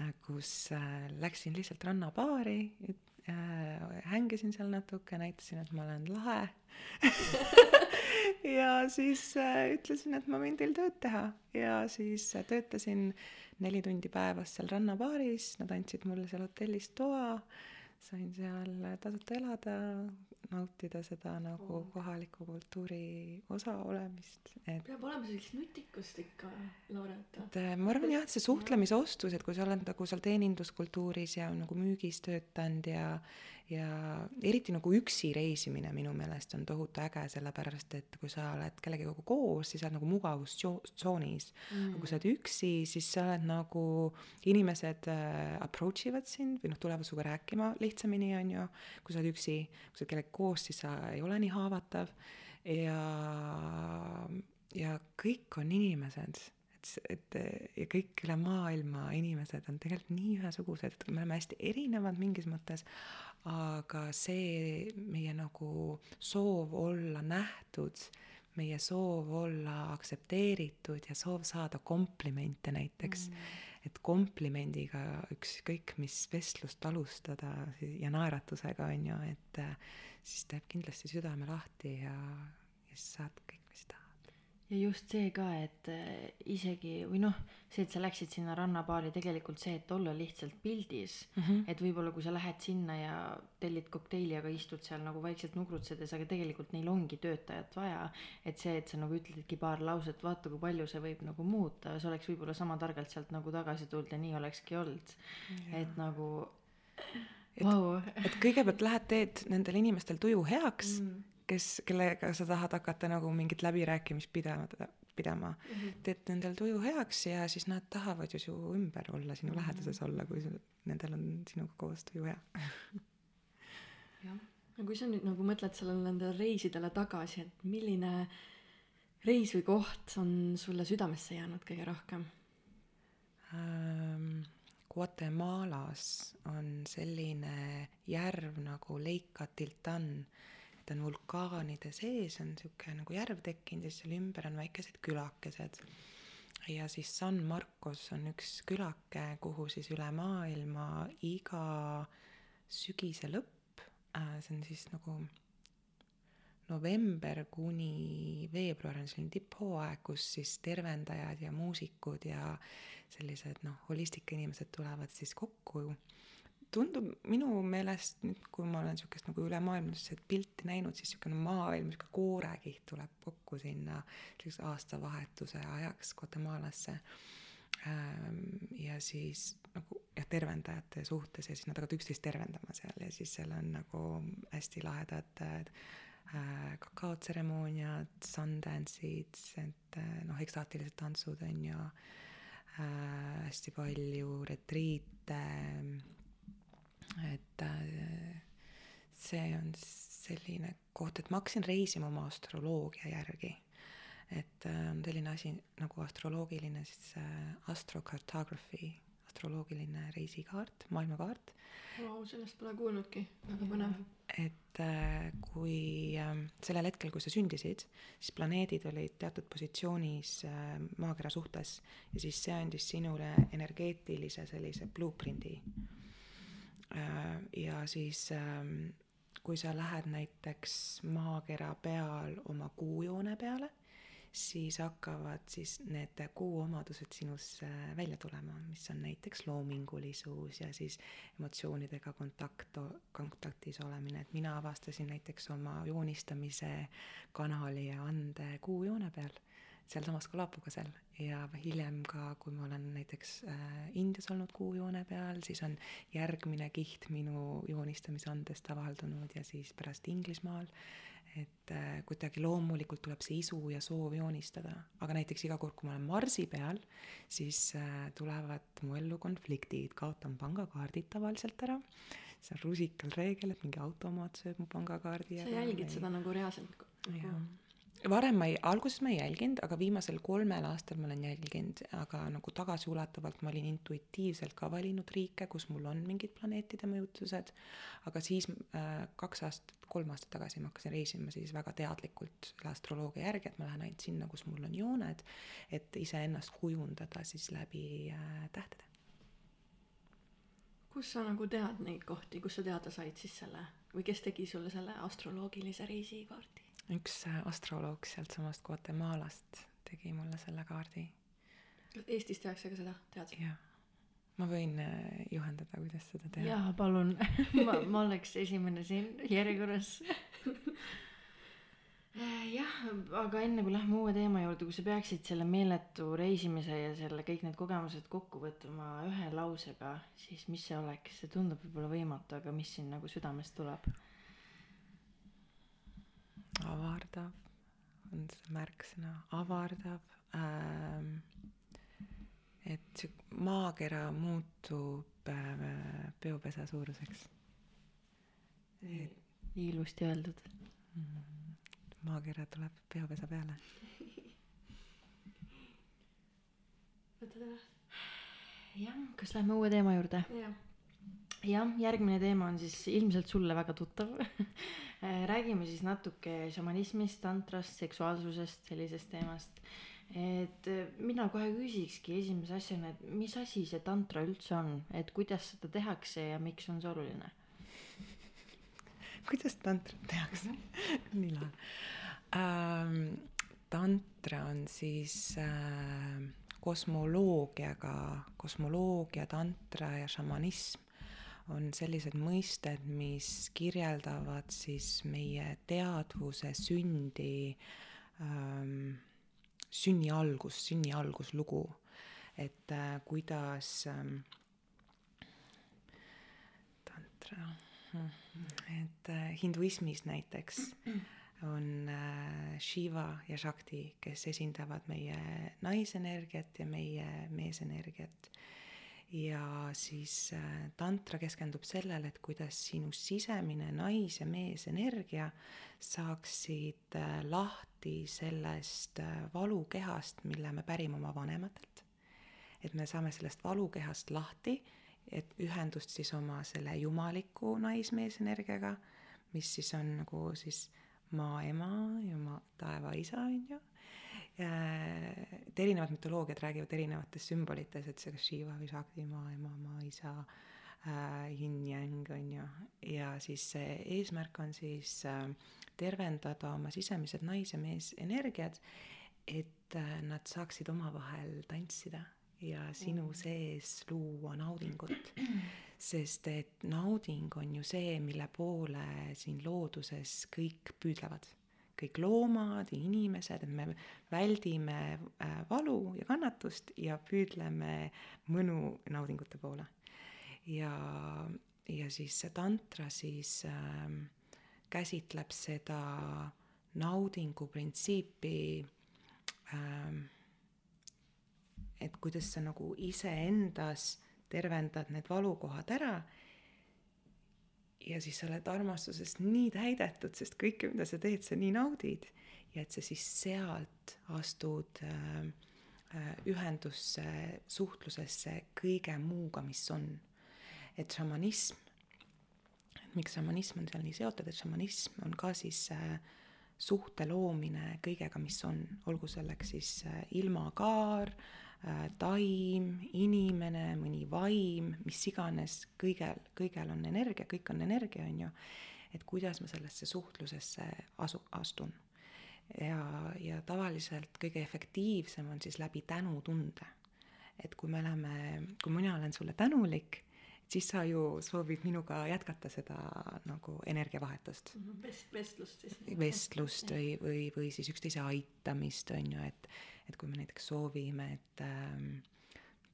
äh,, kus äh, läksin lihtsalt rannabaari äh,, hängisin seal natuke, näitasin, et ma olen lahe (laughs) ja siis äh, ütlesin, et ma võin teil tööd teha. Ja siis äh, töötasin neli tundi päevas seal rannabaaris, nad andsid mulle seal hotellis toa sain seal tasuta elada, nautida seda nagu oh. kohaliku kultuuri osa olemist, et peab olema sellist nutikust ikka, Loreta. et äh, ma arvan jah, et see suhtlemisoskus, et kui sa oled nagu seal teeninduskultuuris ja nagu müügis töötanud ja ja eriti nagu üksi reisimine minu meelest on tohutu äge, sellepärast et kui sa oled kellegagi koos, siis sa oled nagu mugavustsoonis. Mm.. aga kui sa oled üksi, siis sa oled nagu, inimesed äh, approach ivad sind või noh, tulevad sinuga rääkima lihtsamini, on ju, kui sa oled üksi, kui sa oled kellegagi koos, siis sa ei ole nii haavatav. Ja, ja kõik on inimesed. Et, et ja kõik üle maailma inimesed on tegelikult nii ühesugused, et me oleme hästi erinevad mingis mõttes, aga see meie nagu soov olla nähtud, meie soov olla aktsepteeritud ja soov saada komplimente näiteks mm., et komplimendiga ükskõik mis vestlust alustada ja naeratusega on ju, et siis teeb kindlasti südame lahti ja, ja siis saad. Ja just see ka, et äh, isegi või noh, see, et sa läksid sinna rannabaari, tegelikult see, et olla lihtsalt pildis mm, -hmm. et võib-olla kui sa lähed sinna ja tellid kokteili, aga istud seal nagu vaikselt nugrutsedes, aga tegelikult neil ongi töötajat vaja, et see, et sa nagu ütledki paar lauset, vaata, kui palju see võib nagu muuta, sa oleks võib-olla sama targalt sealt nagu tagasi tulnud ja nii olekski olnud. et nagu et Vau. et kõigepealt lähed, teed nendel inimestel tuju heaks mm., kes, kellega sa tahad hakata nagu mingit läbirääkimist pidama, pidama mm. -hmm. teed nendel tuju heaks ja siis nad tahavad ju su ümber olla, sinu mm -hmm. läheduses olla, kui sul, nendel on sinuga koos tuju hea (laughs) jah, ja kui sa nüüd nagu mõtled sellele nendele reisidele tagasi, et milline reis või koht on sulle südamesse jäänud kõige rohkem? ähm, Guatemalas on selline järv nagu Lake Atiltan, ta on vulkaanide sees, on niisugune nagu järv tekkinud ja siis seal ümber on väikesed külakesed. ja siis San Marcos on üks külake, kuhu siis üle maailma iga sügise lõpp äh,, see on siis nagu november kuni veebruar on selline tipphooaeg, kus siis tervendajad ja muusikud ja sellised noh, holistika inimesed tulevad siis kokku. Tundub minu meelest nüüd, kui ma olen niisugust nagu ülemaailmset pilti näinud, siis niisugune maailm, niisugune koorekiht tuleb kokku sinna sellise aastavahetuse ajaks Guatemalasse. ja siis nagu jah, tervendajate suhtes ja siis nad hakkavad üksteist tervendama seal ja siis seal on nagu hästi lahedad äh, kakaotseremooniad, sundance'id, et noh, ekstaatilised tantsud on ju äh,, hästi palju retriite, et äh, see on selline koht, et ma hakkasin reisima oma astroloogia järgi. et äh, on selline asi nagu astroloogiline siis äh, astrocartography, astroloogiline reisikaart, maailmakaart Vau, sellest pole kuulnudki, väga põnev. et äh, kui äh, sellel hetkel, kui sa sündisid, siis planeedid olid teatud positsioonis maakera suhtes ja siis see andis sinule energeetilise sellise blueprint'i ja siis äh, kui sa lähed näiteks maakera peal oma kuujoone peale siis hakkavad siis need kuu omadused sinus välja tulema, mis on näiteks loomingulisus ja siis emotsioonidega kontakt, kontaktis olemine, et mina avastasin näiteks oma joonistamise kanali ja ande kuujoone peal, sealsamas Galapagosel ja hiljem ka, kui ma olen näiteks äh, Indias olnud kuujoone peal, siis on järgmine kiht minu joonistamisandest avaldunud ja siis pärast Inglismaal. Et äh, kuidagi loomulikult tuleb see isu ja soov joonistada, aga näiteks iga kord, kui ma olen Marsi peal, siis äh, tulevad mu ellu konfliktid, kaotan pangakaardid tavaliselt ära, see on rusikal reegel, et mingi automaat sööb mu pangakaardi sa jälgid seda nagu reaalselt? jah varem ma ei, alguses ma ei jälginud, aga viimasel kolmel aastal ma olen jälginud, aga nagu tagasiulatuvalt ma olin intuitiivselt ka valinud riike, kus mul on mingid planeetide mõjutused, aga siis äh, kaks aastat, kolm aastat tagasi ma hakkasin reisima siis väga teadlikult selle astroloogia järgi, et ma lähen ainult sinna, kus mul on jooned, et iseennast kujundada siis läbi äh, tähtede. kus sa nagu tead neid kohti, kus sa teada said siis selle või kes tegi sulle selle astroloogilise reisikaardi? Üks äh, astroloog sealtsamast Guatemalast tegi mulle selle kaardi. Eestis tehakse ka seda, tead? jah. ma võin äh, juhendada, kuidas seda teha. jaa, palun (laughs) ma, ma oleks esimene siin järjekorras (laughs) jah, aga enne kui lähme uue teema juurde, kui sa peaksid selle meeletu reisimise ja selle kõik need kogemused kokku võtma ühe lausega, siis mis see oleks, see tundub võib-olla võimatu, aga mis siin nagu südamest tuleb? Avardav on see märksõna, avardav ähm,. et see maakera muutub äh, peopesa suuruseks. nii ilusti öeldud mm,. maakera tuleb peopesa peale. (laughs) jah, kas lähme uue teema juurde? jah jah, järgmine teema on siis ilmselt sulle väga tuttav (laughs) räägime siis natuke šamanismist, tantrast, seksuaalsusest, sellisest teemast. et mina kohe küsikski esimese asjana, et mis asi see tantra üldse on, et kuidas seda tehakse ja miks on see oluline? (laughs) kuidas tantrat tehakse (laughs) nii lahe um,. tantra on siis äh, kosmoloogiaga, kosmoloogia, tantra ja šamanism on sellised mõisted, mis kirjeldavad siis meie teadvuse sündi ähm,, sünni algust, sünni alguslugu. et äh, kuidas ähm, tantra, et äh, hinduismis näiteks on äh, Shiva ja Shakti, kes esindavad meie naisenergiat ja meie meesenergiat. Ja siis äh, tantra keskendub sellele, et kuidas sinu sisemine nais- ja meesenergia saaksid äh, lahti sellest valukehast, mille me pärime oma vanematelt. et me saame sellest valukehast lahti, et ühendust siis oma selle jumaliku nais-meesenergiaga, mis siis on nagu siis maa ema ja maa taevaisa, on ju. Et erinevad mütoloogiad räägivad erinevates sümbolites, et see kas Shiva või Shakti, maa ema, maa isa äh,, yin-yang, on ju. ja siis see eesmärk on siis äh, tervendada oma sisemised nais- ja meesenergiad, et äh, nad saaksid omavahel tantsida ja sinu sees luua naudingut (clears throat) sest et nauding on ju see, mille poole siin looduses kõik püüdlevad. Kõik loomad ja inimesed, et me väldime äh, valu ja kannatust ja püüdleme mõnu naudingute poole. ja, ja siis see tantra siis äh, käsitleb seda naudingu printsiipi äh, et kuidas sa nagu iseendas tervendad need valukohad ära. Ja siis sa oled armastusest nii täidetud, sest kõike, mida sa teed, sa nii naudid ja et sa siis sealt astud äh, äh, ühendusse, suhtlusesse kõige muuga, mis on. et šamanism, miks šamanism on seal nii seotud, et šamanism on ka siis äh, suhte loomine kõigega, mis on, olgu selleks siis äh, ilmakaar Äh, taim, inimene, mõni vaim, mis iganes, kõigel, kõigel on energia, kõik on energia, on ju. et kuidas ma sellesse suhtlusesse asu, astun. ja, ja tavaliselt kõige efektiivsem on siis läbi tänutunde. et kui me oleme, kui mina olen sulle tänulik, siis sa ju soovid minuga jätkata seda nagu energiavahetust. Vest-, vestlust siis. vestlust või, või, või siis üksteise aitamist, on ju, et et kui me näiteks soovime, et ähm,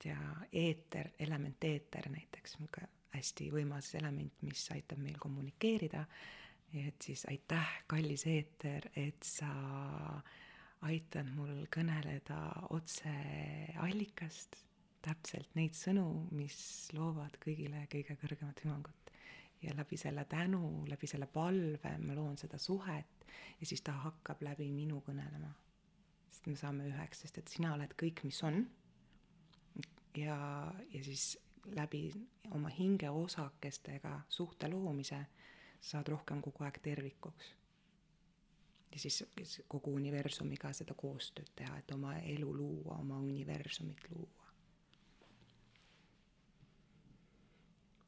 tea, eeter, element eeter näiteks, niisugune hästi võimas element, mis aitab meil kommunikeerida, et siis aitäh, kallis eeter, et sa aitad mul kõneleda otse allikast, täpselt neid sõnu, mis loovad kõigile kõige kõrgemat hüvangut. ja läbi selle tänu, läbi selle palve ma loon seda suhet ja siis ta hakkab läbi minu kõnelema sest me saame üheks, sest et sina oled kõik, mis on. ja, ja siis läbi oma hingeosakestega suhte loomise saad rohkem kogu aeg tervikuks. ja siis kogu universumiga seda koostööd teha, et oma elu luua, oma universumit luua.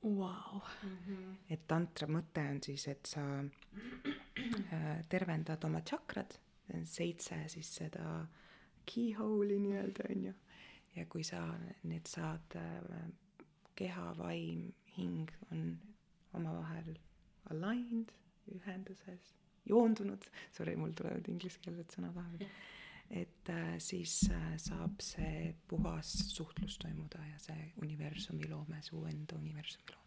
Wow. -hmm. et tantra mõte on siis, et sa äh, tervendad oma tšakrad seitse siis seda keyhole'i nii-öelda on ju. ja kui sa need saad, äh, keha, vaim, hing on omavahel aligned, ühenduses, joondunud, sorry, mul tulevad ingliskeelsed sõnad vahepeal, et äh, siis äh, saab see puhas suhtlus toimuda ja see universumi loome, su enda universumi loome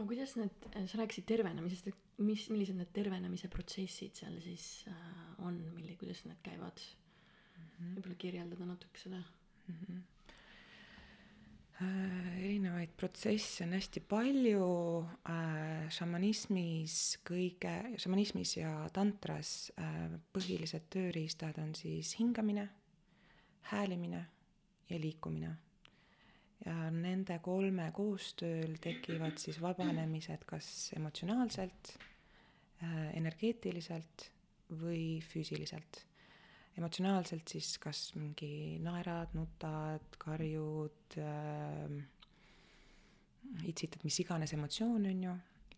aga kuidas need, sa rääkisid tervenemisest, et mis, millised need tervenemise protsessid seal siis äh, on, milli-, kuidas need käivad mm -hmm.? võib-olla kirjeldada natuke seda mm. -hmm. Äh, erinevaid protsesse on hästi palju äh,, šamanismis kõige, šamanismis ja tantras äh, põhilised tööriistad on siis hingamine, häälimine ja liikumine ja nende kolme koostööl tekivad siis vabanemised kas emotsionaalselt, äh, energeetiliselt või füüsiliselt. Emotsionaalselt siis kas mingi naerad, nutad, karjud äh,, itsitad mis iganes emotsioon, on ju,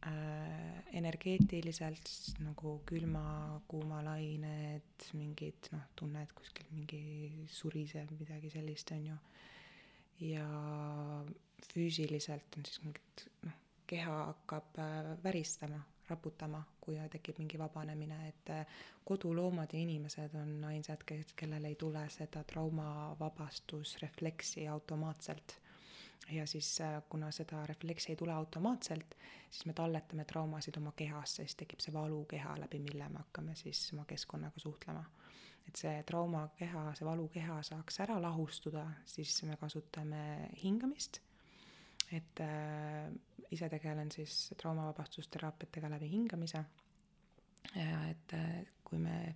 äh, energeetiliselt s- nagu külma-kuumalained, mingid noh, tunned kuskil mingi suriseb midagi sellist, on ju. ja füüsiliselt on siis mingid noh, keha hakkab äh, väristama, raputama, kui tekib mingi vabanemine, et äh, koduloomad ja inimesed on ainsad, kes, kellel ei tule seda traumavabastusrefleksi automaatselt ja siis äh, kuna seda refleksi ei tule automaatselt, siis me talletame traumasid oma kehasse, siis tekib see valukeha, läbi mille me hakkame siis oma keskkonnaga suhtlema. et see traumakeha, see valukeha saaks ära lahustuda, siis me kasutame hingamist, et äh, ise tegelen siis traumavabastusteraapiatega läbi hingamise et äh, kui me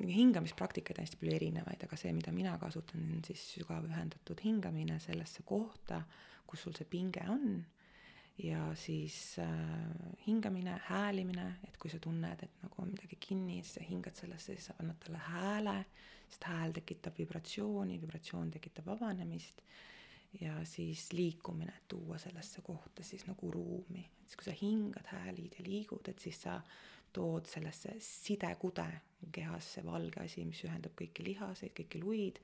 hingamispraktikaid on hästi palju erinevaid, aga see, mida mina kasutan, on siis sügavühendatud hingamine sellesse kohta, kus sul see pinge on. ja siis äh, hingamine, häälimine, et kui sa tunned, et nagu on midagi kinni, siis sa hingad sellesse, siis sa annad talle hääle, sest hääl tekitab vibratsiooni, vibratsioon tekitab vabanemist. Ja siis liikumine, et tuua sellesse kohta siis nagu ruumi, et siis kui sa hingad, häälid ja liigud, et siis sa tood sellesse sidekude kehas, see valge asi, mis ühendab kõiki lihaseid, kõiki luid,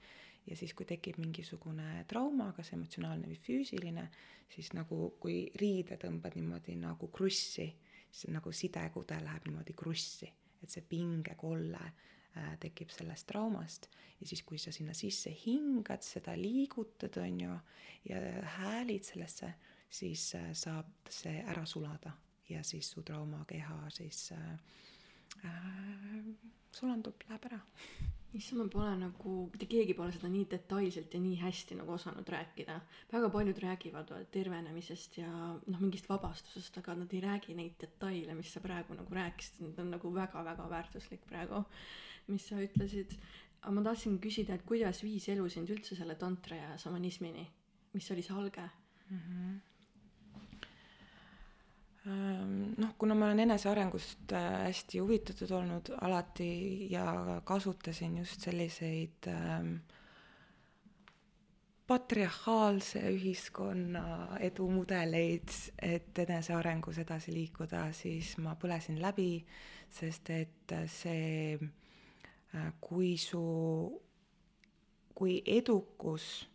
ja siis, kui tekib mingisugune trauma, kas emotsionaalne või füüsiline, siis nagu kui riide tõmbad niimoodi nagu krussi, siis nagu sidekude läheb niimoodi krussi, et see pingekolle tekib sellest traumast ja siis, kui sa sinna sisse hingad, seda liigutad, on ju, ja häälid sellesse, siis äh, saab see ära sulada ja siis su traumakeha siis äh, äh, sulandub, läheb ära. issand, ma pole nagu, mitte keegi pole seda nii detailselt ja nii hästi nagu osanud rääkida. väga paljud räägivad tervenemisest ja noh, mingist vabastusest, aga nad ei räägi neid detaile, mis sa praegu nagu rääkisid, need on nagu väga-väga väärtuslik praegu, mis sa ütlesid. aga ma tahtsin küsida, et kuidas viis elu sind üldse selle tantra ja šamanismini, mis oli see alge? Ähm, noh, kuna ma olen enesearengust äh, hästi huvitatud olnud alati ja kasutasin just selliseid ähm, patriarhaalse ühiskonna edumudeleid, et enesearengus edasi liikuda, siis ma põlesin läbi, sest et see, äh, kui su, kui edukus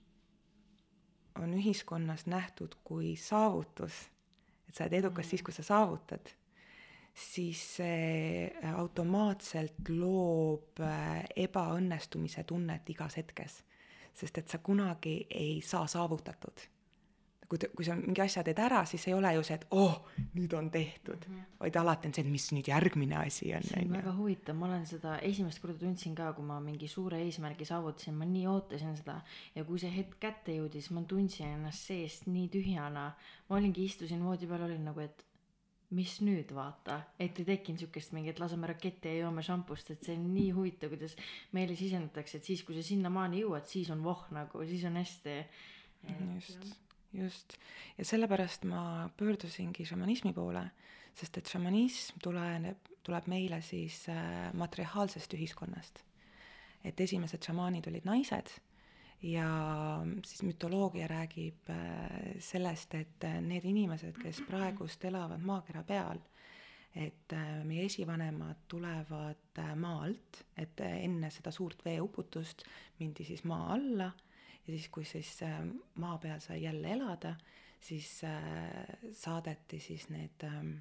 on ühiskonnas nähtud kui saavutus et sa oled edukas siis, kui sa saavutad, siis see automaatselt loob äh, ebaõnnestumise tunnet igas hetkes. sest et sa kunagi ei saa saavutatud. Kui, kui sa mingi asja teed ära, siis ei ole ju see, et oh, nüüd on tehtud. Mm, -hmm. vaid alati on see, et mis nüüd järgmine asi on, see on väga huvitav, ma olen seda esimest korda tundsin ka, kui ma mingi suure eesmärgi saavutasin, ma nii ootasin seda. Ja kui see hetk kätte jõudis, ma tundsin ennast seest nii tühjana. ma olingi, istusin voodi peal, olin nagu, et mis nüüd vaata, et ei tekkinud siukest mingit laseme raketti ja joome šampust, et see on nii huvitav, kuidas meile sisendatakse, et siis, kui sa sinnamaani jõuad, siis on voh nagu, siis on hästi. just, just. ja sellepärast ma pöördusingi šamanismi poole, sest et šamanism tuleneb, tuleb meile siis äh, matriarhaalsest ühiskonnast. et esimesed šamaanid olid naised ja siis mütoloogia räägib äh, sellest, et äh, need inimesed, kes praegust elavad maakera peal, et äh, meie esivanemad tulevad äh, maa alt, et äh, enne seda suurt veeuputust mindi siis maa alla ja siis, kui siis äh, maa peal sai jälle elada, siis äh, saadeti siis need ähm,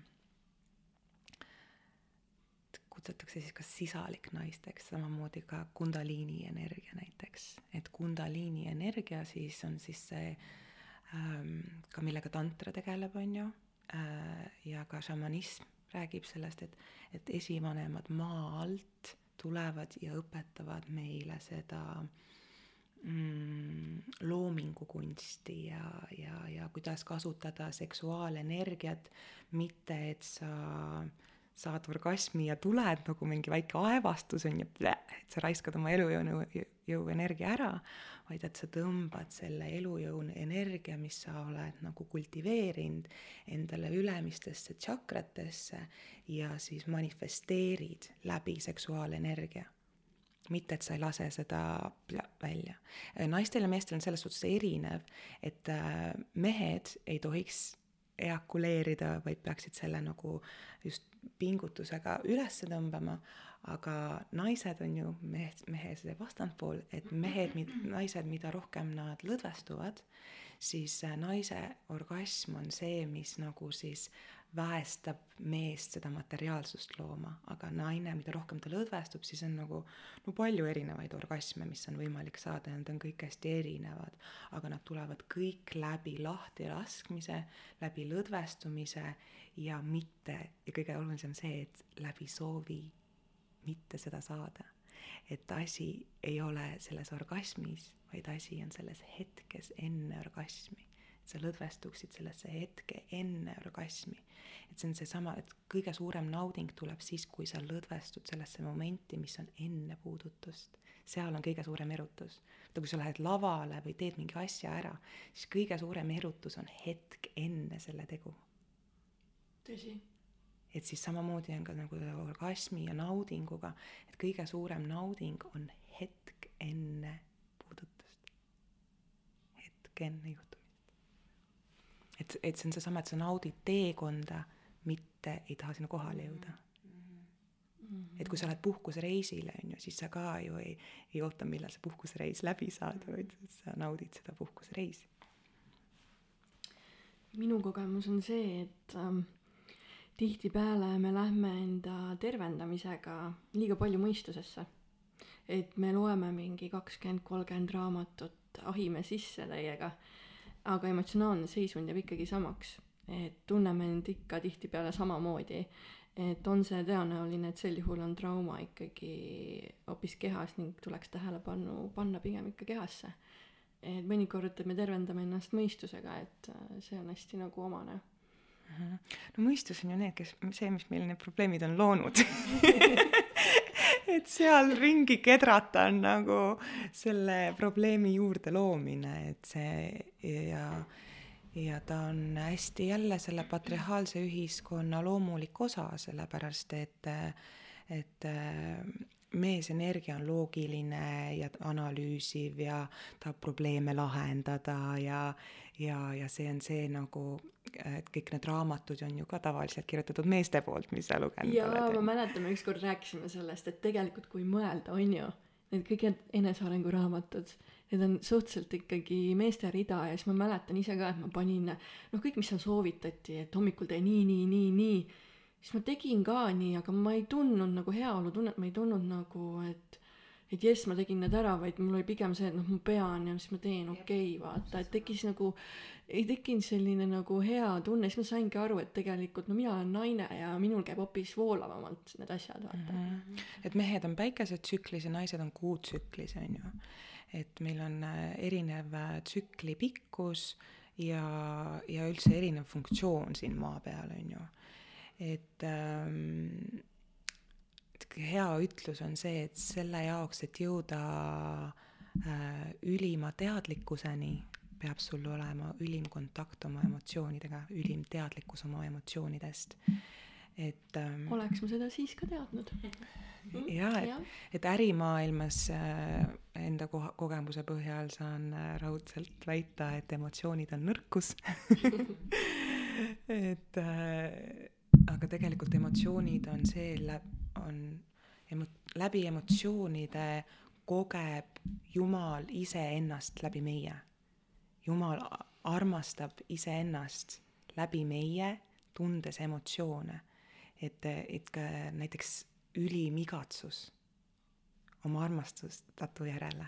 kutsutakse siis kas sisaliknaisteks, samamoodi ka kundaliini energia näiteks, et kundaliini energia siis on siis see ähm, ka millega tantra tegeleb, on ju äh,, ja ka šamanism räägib sellest, et, et esivanemad maa alt tulevad ja õpetavad meile seda mm, loomingukunsti ja, ja, ja kuidas kasutada seksuaalenergiat, mitte et sa saad orgasmi ja tuled nagu mingi väike aevastus on ju, et sa raiskad oma elujõu, jõu energia ära, vaid et sa tõmbad selle elujõu energia, mis sa oled nagu kultiveerinud endale ülemistesse tšakratesse ja siis manifesteerid läbi seksuaalenergia mitte, et sa ei lase seda välja. naistel ja meestel on selles suhtes erinev, et äh, mehed ei tohiks eakuleerida, vaid peaksid selle nagu just pingutusega üles tõmbama, aga naised on ju mehe, mehe see vastandpool, et mehed, naised, mida rohkem nad lõdvestuvad, siis naise orgasm on see, mis nagu siis väestab meest seda materiaalsust looma, aga naine, mida rohkem ta lõdvestub, siis on nagu no palju erinevaid orgasme, mis on võimalik saada ja nad on kõik hästi erinevad, aga nad tulevad kõik läbi lahtilaskmise, läbi lõdvestumise ja mitte, ja kõige olulisem see, et läbi soovi mitte seda saada. et asi ei ole selles orgasmis, vaid asi on selles hetkes enne orgasmi sa lõdvestuksid sellesse hetke enne orgasmi. et see on seesama, et kõige suurem nauding tuleb siis, kui sa lõdvestud sellesse momenti, mis on enne puudutust. seal on kõige suurem erutus. kui sa lähed lavale või teed mingi asja ära, siis kõige suurem erutus on hetk enne selle tegu. tõsi et siis samamoodi on ka nagu orgasmi ja naudinguga, et kõige suurem nauding on hetk enne puudutust. hetk enne juhtumit et, et see on seesama, et sa naudid teekonda, mitte ei taha sinna kohale jõuda et kui sa lähed puhkusreisile, on ju, siis sa ka ju ei, ei oota, millal see puhkusreis läbi saada, vaid sa naudid seda puhkusreisi. minu kogemus on see, et ähm, tihtipeale me lähme enda tervendamisega liiga palju mõistusesse. et me loeme mingi kakskümmend, kolmkümmend raamatut, ahime sisse täiega aga emotsionaalne seisund jääb ikkagi samaks. et tunneme end ikka tihtipeale samamoodi. et on see tõenäoline, et sel juhul on trauma ikkagi hoopis kehas ning tuleks tähelepanu panna pigem ikka kehasse. et mõnikord me tervendame ennast mõistusega, et see on hästi nagu omane no mõistus on ju need, kes, see, mis meil need probleemid on loonud (laughs) et seal ringi kedrata on nagu selle probleemi juurde loomine, et see ja, ja ta on hästi jälle selle patriarhaalse ühiskonna loomulik osa, sellepärast et, et meesenergia on loogiline ja analüüsiv ja tahab probleeme lahendada ja, ja, ja see on see nagu, et kõik need raamatud on ju ka tavaliselt kirjutatud meeste poolt, mis sa lugenud jaa, oled. jaa, ma mäletan, me ükskord rääkisime sellest, et tegelikult kui mõelda, on ju, need kõik need enesearenguraamatud, need on suhteliselt ikkagi meeste rida ja siis ma mäletan ise ka, et ma panin noh, kõik, mis seal soovitati, et hommikul tee nii, nii, nii, nii siis ma tegin ka nii, aga ma ei tundnud nagu heaolutunnet, ma ei tundnud nagu, et et jess, ma tegin need ära, vaid mul oli pigem see, et noh, ma pean ja siis ma teen, okei okay,, vaata, et tekkis nagu, ei tekkinud selline nagu hea tunne, siis ma saingi aru, et tegelikult no mina olen naine ja minul käib hoopis voolavamalt need asjad, vaata mm. -hmm. et mehed on päikesetsüklis ja naised on kuutsüklis, on ju. et meil on äh, erinev äh, tsükli pikkus ja, ja üldse erinev funktsioon siin maa peal, on ju et ähm, hea ütlus on see, et selle jaoks, et jõuda äh, ülima teadlikkuseni, peab sul olema ülim kontakt oma emotsioonidega, ülim teadlikkus oma emotsioonidest. et ähm, oleks ma seda siis ka teadnud. (laughs) Jaa, et, et ärimaailmas äh, enda ko-, kogemuse põhjal saan äh, raudselt väita, et emotsioonid on nõrkus. (laughs) Et äh, aga tegelikult emotsioonid on see, on emo-, läbi emotsioonide kogeb Jumal iseennast läbi meie. Jumal armastab iseennast läbi meie, tundes emotsioone. et, et ka näiteks ülim igatsus oma armastustatu järele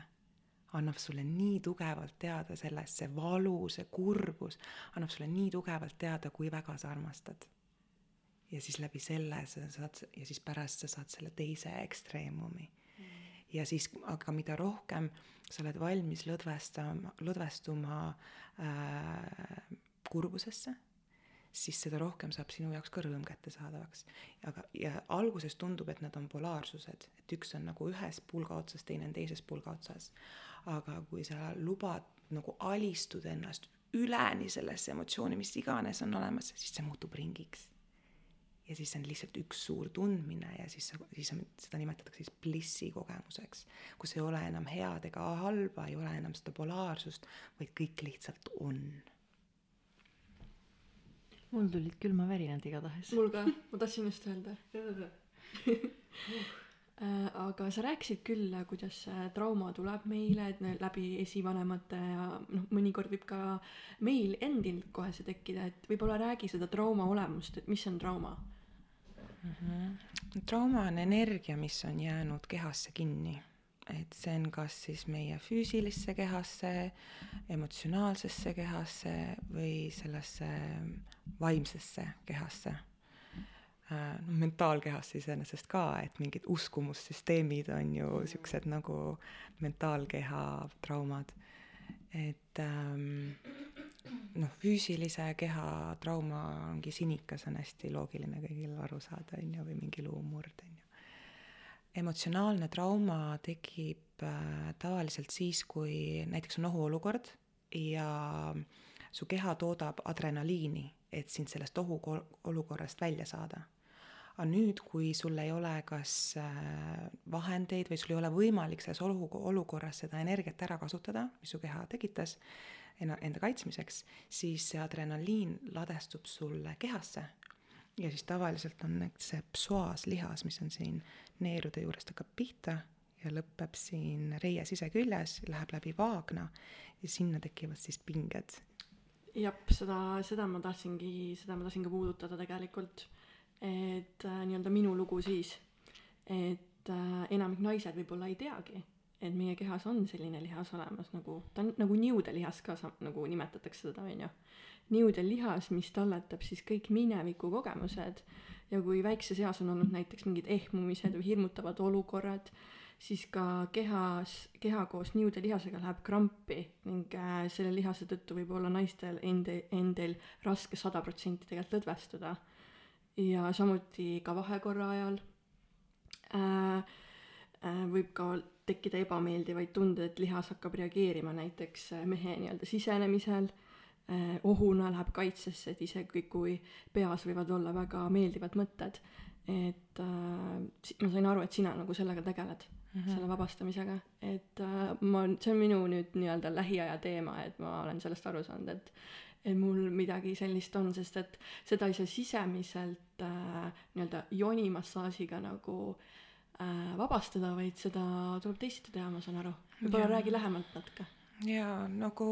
annab sulle nii tugevalt teada sellest, see valu, see kurbus annab sulle nii tugevalt teada, kui väga sa armastad ja siis läbi selle sa saad ja siis pärast sa saad selle teise ekstreemumi mm.. ja siis, aga mida rohkem sa oled valmis lõdvestama, lõdvestuma äh, kurbusesse, siis seda rohkem saab sinu jaoks ka rõõm kättesaadavaks. aga, ja alguses tundub, et nad on polaarsused, et üks on nagu ühes pulga otsas, teine on teises pulga otsas. aga kui sa lubad nagu alistud ennast üleni sellesse emotsiooni, mis iganes on olemas, siis see muutub ringiks ja siis see on lihtsalt üks suur tundmine ja siis, siis on, seda nimetatakse siis blissi kogemuseks, kus ei ole enam head ega halba, ei ole enam seda polaarsust, vaid kõik lihtsalt on. mul tulid külmavärinad igatahes. mul ka, ma tahtsin just öelda. (laughs) Äh, aga sa rääkisid küll, kuidas see trauma tuleb meile, läbi esivanemate ja noh, mõnikord võib ka meil endil kohe see tekkida, et võib-olla räägi seda trauma olemust, et mis on trauma. Trauma on energia, mis on jäänud kehasse kinni. et see on kas siis meie füüsilisse kehasse, emotsionaalsesse kehasse või sellesse vaimsesse kehasse. no mentaalkehasse iseenesest ka, et mingid uskumussüsteemid on ju siuksed nagu mentaalkeha traumad. et ähm, noh, füüsilise keha trauma ongi sinikas, on hästi loogiline kõigil aru saada, on ju, või mingi luumurd, on ju. emotsionaalne trauma tekib äh, tavaliselt siis, kui näiteks on ohuolukord ja su keha toodab adrenaliini, et sind sellest ohuolukorrast välja saada. aga nüüd, kui sul ei ole kas äh, vahendeid või sul ei ole võimalik selles olu-, olukorras seda energiat ära kasutada, mis su keha tekitas enda kaitsmiseks, siis see adrenaliin ladestub sulle kehasse ja siis tavaliselt on see psoaaslihas, mis on siin neerude juurest hakkab pihta ja lõpeb siin reie siseküljes, läheb läbi vaagna ja sinna tekivad siis pinged. jah, seda, seda ma tahtsingi, seda ma tahtsin ka puudutada tegelikult. et äh, nii-öelda minu lugu siis, et äh, enamik naised võib-olla ei teagi, et meie kehas on selline lihas olemas nagu, ta on nagu niudelihas ka sa- nagu nimetatakse seda, on ju. niudelihas, mis talletab siis kõik mineviku kogemused ja kui väikses eas on olnud näiteks mingid ehmumised või hirmutavad olukorrad, siis ka kehas, keha koos niudelihasega läheb krampi ning äh, selle lihase tõttu võib olla naistel endi, endil raske sada protsenti tegelikult lõdvestuda. ja samuti ka vahekorra ajal äh, võib ka tekkida ebameeldivaid tundeid, et lihas hakkab reageerima näiteks äh, mehe nii-öelda sisenemisel. Äh,, ohuna läheb kaitsesse, et isegi kui peas võivad olla väga meeldivad mõtted, et äh, ma sain aru, et sina nagu sellega tegeled mm, -hmm. selle vabastamisega, et äh, ma, see on minu nüüd nii-öelda lähiaja teema, et ma olen sellest aru saanud, et et mul midagi sellist on, sest et seda ei saa sisemiselt äh, nii-öelda jonimassaažiga nagu äh, vabastada, vaid seda tuleb teisiti teha, ma saan aru. võib-olla Jaa. räägi lähemalt natuke. ja nagu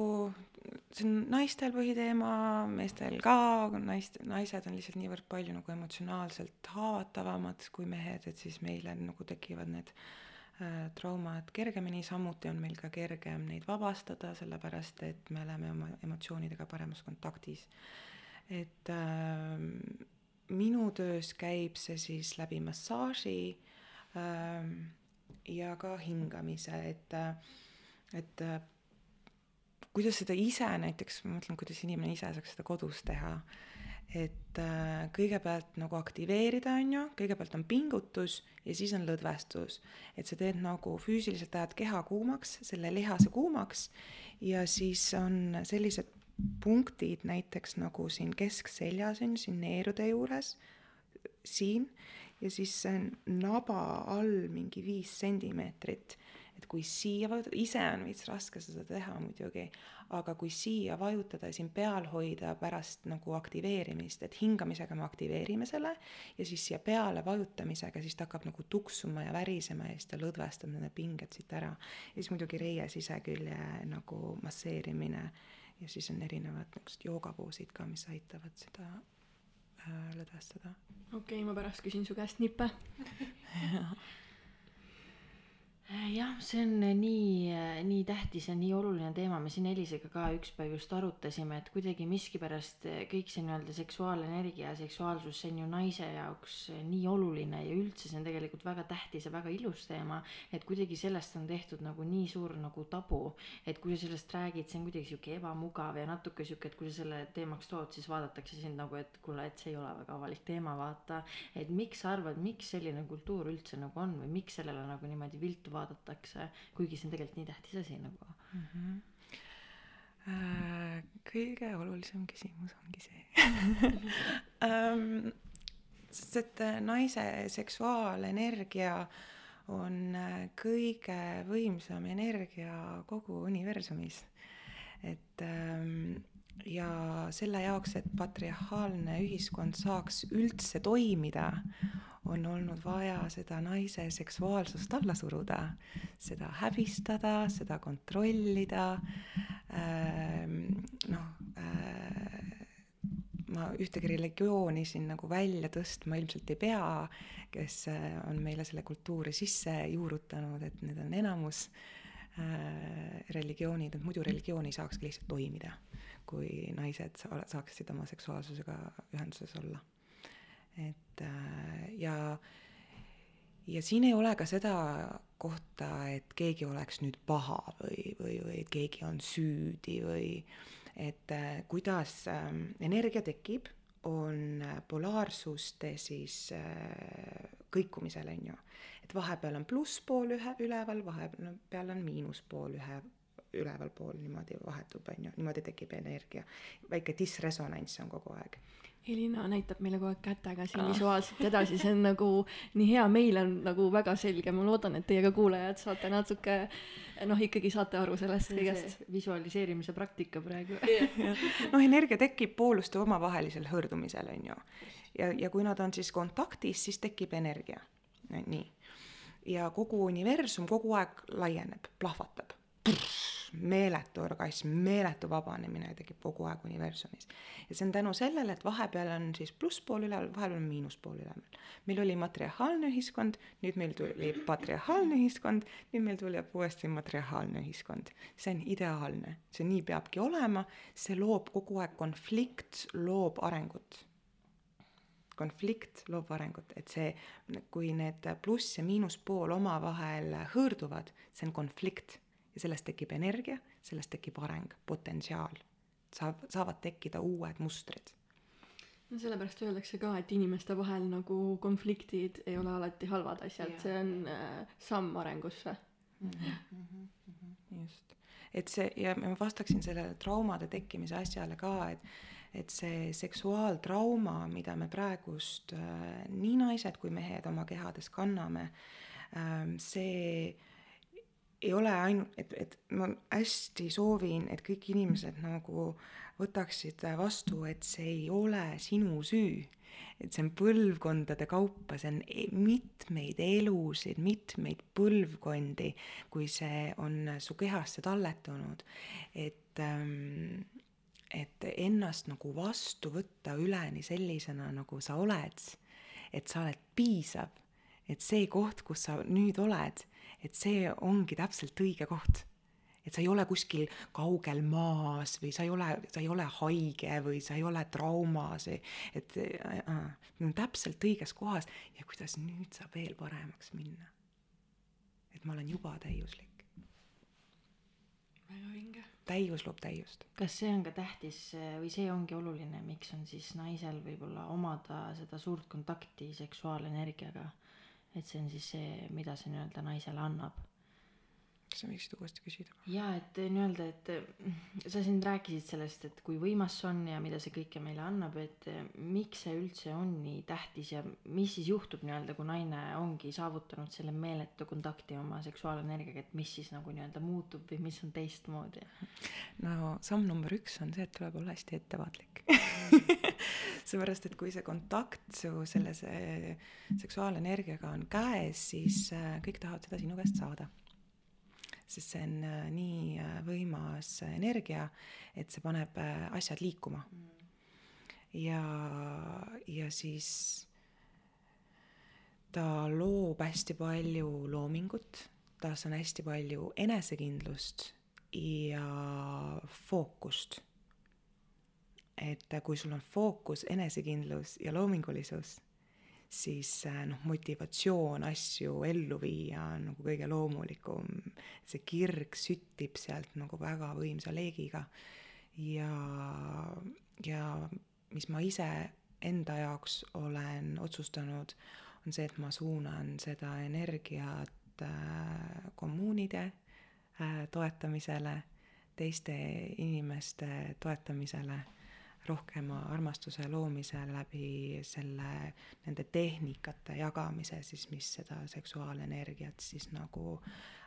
see on naistel põhiteema, meestel ka, naist, naised on lihtsalt niivõrd palju nagu emotsionaalselt haavatavamad kui mehed, et siis meile nagu tekivad need äh, traumad kergemini, samuti on meil ka kergem neid vabastada, sellepärast et me oleme oma emotsioonidega paremas kontaktis. et äh, minu töös käib see siis läbi massaaži äh, ja ka hingamise, et äh, et äh, kuidas seda ise näiteks, ma mõtlen, kuidas inimene ise saaks seda kodus teha, et äh, kõigepealt nagu aktiveerida, on ju, kõigepealt on pingutus ja siis on lõdvestus. et sa teed nagu füüsiliselt ajad keha kuumaks, selle lihase kuumaks ja siis on sellised punktid näiteks nagu siin keskseljas on ju, siin neerude juures, siin ja siis see on naba all mingi viis sentimeetrit et kui siia vajutada, ise on veits raske seda teha muidugi, aga kui siia vajutada ja siin peal hoida pärast nagu aktiveerimist, et hingamisega me aktiveerime selle ja siis siia peale vajutamisega siis ta hakkab nagu tuksuma ja värisema ja siis ta lõdvestab need pinged siit ära. ja siis muidugi reie sisekülje nagu masseerimine ja siis on erinevad niisugused joogapoosid ka, mis aitavad seda lõdvestada. okei okay,, ma pärast küsin su käest nippe. (laughs) jah, see on nii, nii tähtis ja nii oluline teema, me siin Elisega ka üks päev just arutasime, et kuidagi miskipärast kõik see nii-öelda seksuaalenergia ja seksuaalsus, see on ju naise jaoks nii oluline ja üldse see on tegelikult väga tähtis ja väga ilus teema, et kuidagi sellest on tehtud nagu nii suur nagu tabu, et kui sa sellest räägid, see on kuidagi sihuke ebamugav ja natuke sihuke, et kui sa selle teemaks tood, siis vaadatakse sind nagu, et kuule, et see ei ole väga avalik teema, vaata. et miks sa arvad, miks selline kultuur üldse nagu on või miks sellele nagu niimoodi viltu vaadatakse, kuigi see on tegelikult nii tähtis asi nagu. Äh, kõige olulisem küsimus ongi see (laughs) ähm,. sest et äh, naise seksuaalenergia on äh, kõige võimsam energia kogu universumis. et ähm, ja selle jaoks, et patriarhaalne ühiskond saaks üldse toimida, on olnud vaja seda naise seksuaalsust alla suruda, seda häbistada, seda kontrollida ähm,, noh äh, ma ühtegi religiooni siin nagu välja tõstma ilmselt ei pea, kes äh, on meile selle kultuuri sisse juurutanud, et need on enamus äh, religioonid, et muidu religioon ei saakski lihtsalt toimida, kui naised sa-, saaksid oma seksuaalsusega ühenduses olla. Et äh, ja, ja siin ei ole ka seda kohta, et keegi oleks nüüd paha või, või, või et keegi on süüdi või et äh, kuidas äh, energia tekib on polaarsuste siis äh, kõikumisel, on ju. et vahepeal on plusspool ühe üleval, vahepeal on miinuspool ühe ülevalpool niimoodi vahetub, on ju, niimoodi tekib energia. väike disresonants on kogu aeg Elina näitab meile kogu aeg kätega siin ah. visuaalselt edasi, see on nagu nii hea, meil on nagu väga selge, ma loodan, et teie ka kuulajad saate natuke noh, ikkagi saate aru sellest kõigest. visualiseerimise praktika praegu (laughs) noh, energia tekib pooluste omavahelisel hõõrdumisel, on ju. ja, ja kui nad on siis kontaktis, siis tekib energia, nii. ja kogu universum kogu aeg laieneb, plahvatab meeletu orgasm, meeletu vabanemine tekib kogu aeg universumis. ja see on tänu sellele, et vahepeal on siis plusspool üleval, vahepeal on miinuspool üleval. meil oli matriarhaalne ühiskond, nüüd meil tuli patriarhaalne ühiskond, nüüd meil tuleb uuesti matriarhaalne ühiskond. see on ideaalne, see nii peabki olema, see loob kogu aeg konflikt, loob arengut konflikt loob arengut, et see, kui need pluss ja miinuspool omavahel hõõrduvad, see on konflikt ja sellest tekib energia, sellest tekib areng, potentsiaal. saab, saavad tekkida uued mustrid. no sellepärast öeldakse ka, et inimeste vahel nagu konfliktid ei ole alati halvad asjad, see on äh, samm arengusse mm. -hmm, mm -hmm. just, et see ja ma vastaksin sellele traumade tekkimise asjale ka, et et see seksuaaltrauma, mida me praegust äh, nii naised kui mehed oma kehades kanname äh,, see ei ole ainult, et, et ma hästi soovin, et kõik inimesed nagu võtaksid vastu, et see ei ole sinu süü. et see on põlvkondade kaupa, see on e-, mitmeid elusid, mitmeid põlvkondi, kui see on su kehasse talletunud. et ähm, et ennast nagu vastu võtta üleni sellisena, nagu sa oled, et sa oled piisav, et see koht, kus sa nüüd oled et see ongi täpselt õige koht. et sa ei ole kuskil kaugel maas või sa ei ole, sa ei ole haige või sa ei ole traumas, et äh, äh, täpselt õiges kohas ja kuidas nüüd saab veel paremaks minna. et ma olen juba täiuslik. väga vinge. täius loob täiust. kas see on ka tähtis või see ongi oluline, miks on siis naisel võib-olla omada seda suurt kontakti seksuaalenergiaga? Et see on siis see, mida see nii-öelda naisele annab. Kas sa võiksid uuesti küsida? jaa, et nii-öelda, et sa siin rääkisid sellest, et kui võimas see on ja mida see kõike meile annab, et miks see üldse on nii tähtis ja mis siis juhtub nii-öelda, kui naine ongi saavutanud selle meeletu kontakti oma seksuaalenergiaga, et mis siis nagu nii-öelda muutub või mis on teistmoodi? no samm number üks on see, et tuleb olla hästi ettevaatlik (laughs) seepärast, et kui see kontakt su selle seksuaalenergiaga on käes, siis äh, kõik tahavad seda sinu käest saada. Sest see on äh, nii äh, võimas energia, et see paneb asjad liikuma. ja, ja siis ta loob hästi palju loomingut, tas on hästi palju enesekindlust ja fookust et kui sul on fookus, enesekindlus ja loomingulisus, siis äh, noh, motivatsioon asju ellu viia on nagu kõige loomulikum. see kirg süttib sealt nagu väga võimsa leegiga. ja, ja mis ma ise enda jaoks olen otsustanud, on see, et ma suunan seda energiat äh, kommuunide äh, toetamisele, teiste inimeste toetamisele rohkema armastuse loomise läbi selle, nende tehnikate jagamise siis, mis seda seksuaalenergiat siis nagu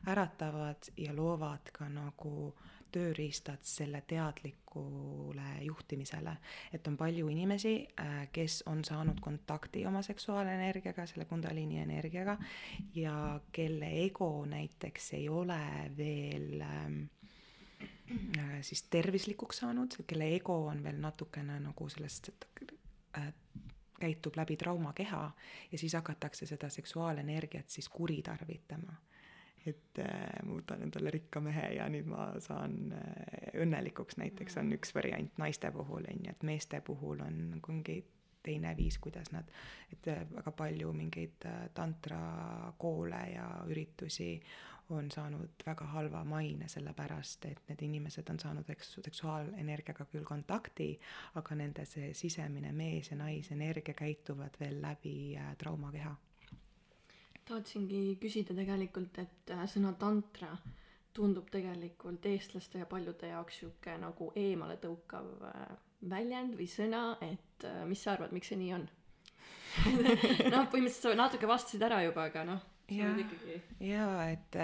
äratavad ja loovad ka nagu tööriistad selle teadlikule juhtimisele. et on palju inimesi, äh, kes on saanud kontakti oma seksuaalenergiaga, selle kundaliini energiaga ja kelle ego näiteks ei ole veel ähm, Äh, siis tervislikuks saanud, kelle ego on veel natukene nagu sellest äh, käitub läbi traumakeha ja siis hakatakse seda seksuaalenergiat siis kuritarvitama. et äh, muudan endale rikka mehe ja nüüd ma saan äh, õnnelikuks näiteks on üks variant naiste puhul on ju, et meeste puhul on nagu mingi teine viis, kuidas nad, et äh, väga palju mingeid äh, tantrakoole ja üritusi on saanud väga halva maine, sellepärast et need inimesed on saanud, eks, seksuaalenergiaga küll kontakti, aga nende see sisemine mees- ja naisenergia käituvad veel läbi äh, traumakeha. tahtsingi küsida tegelikult, et äh, sõna tantra tundub tegelikult eestlaste ja paljude jaoks sihuke nagu eemaletõukav äh, väljend või sõna, et mis sa arvad, miks see nii on (laughs) noh, põhimõtteliselt sa natuke vastasid ära juba, aga noh, Jaa. jaa, et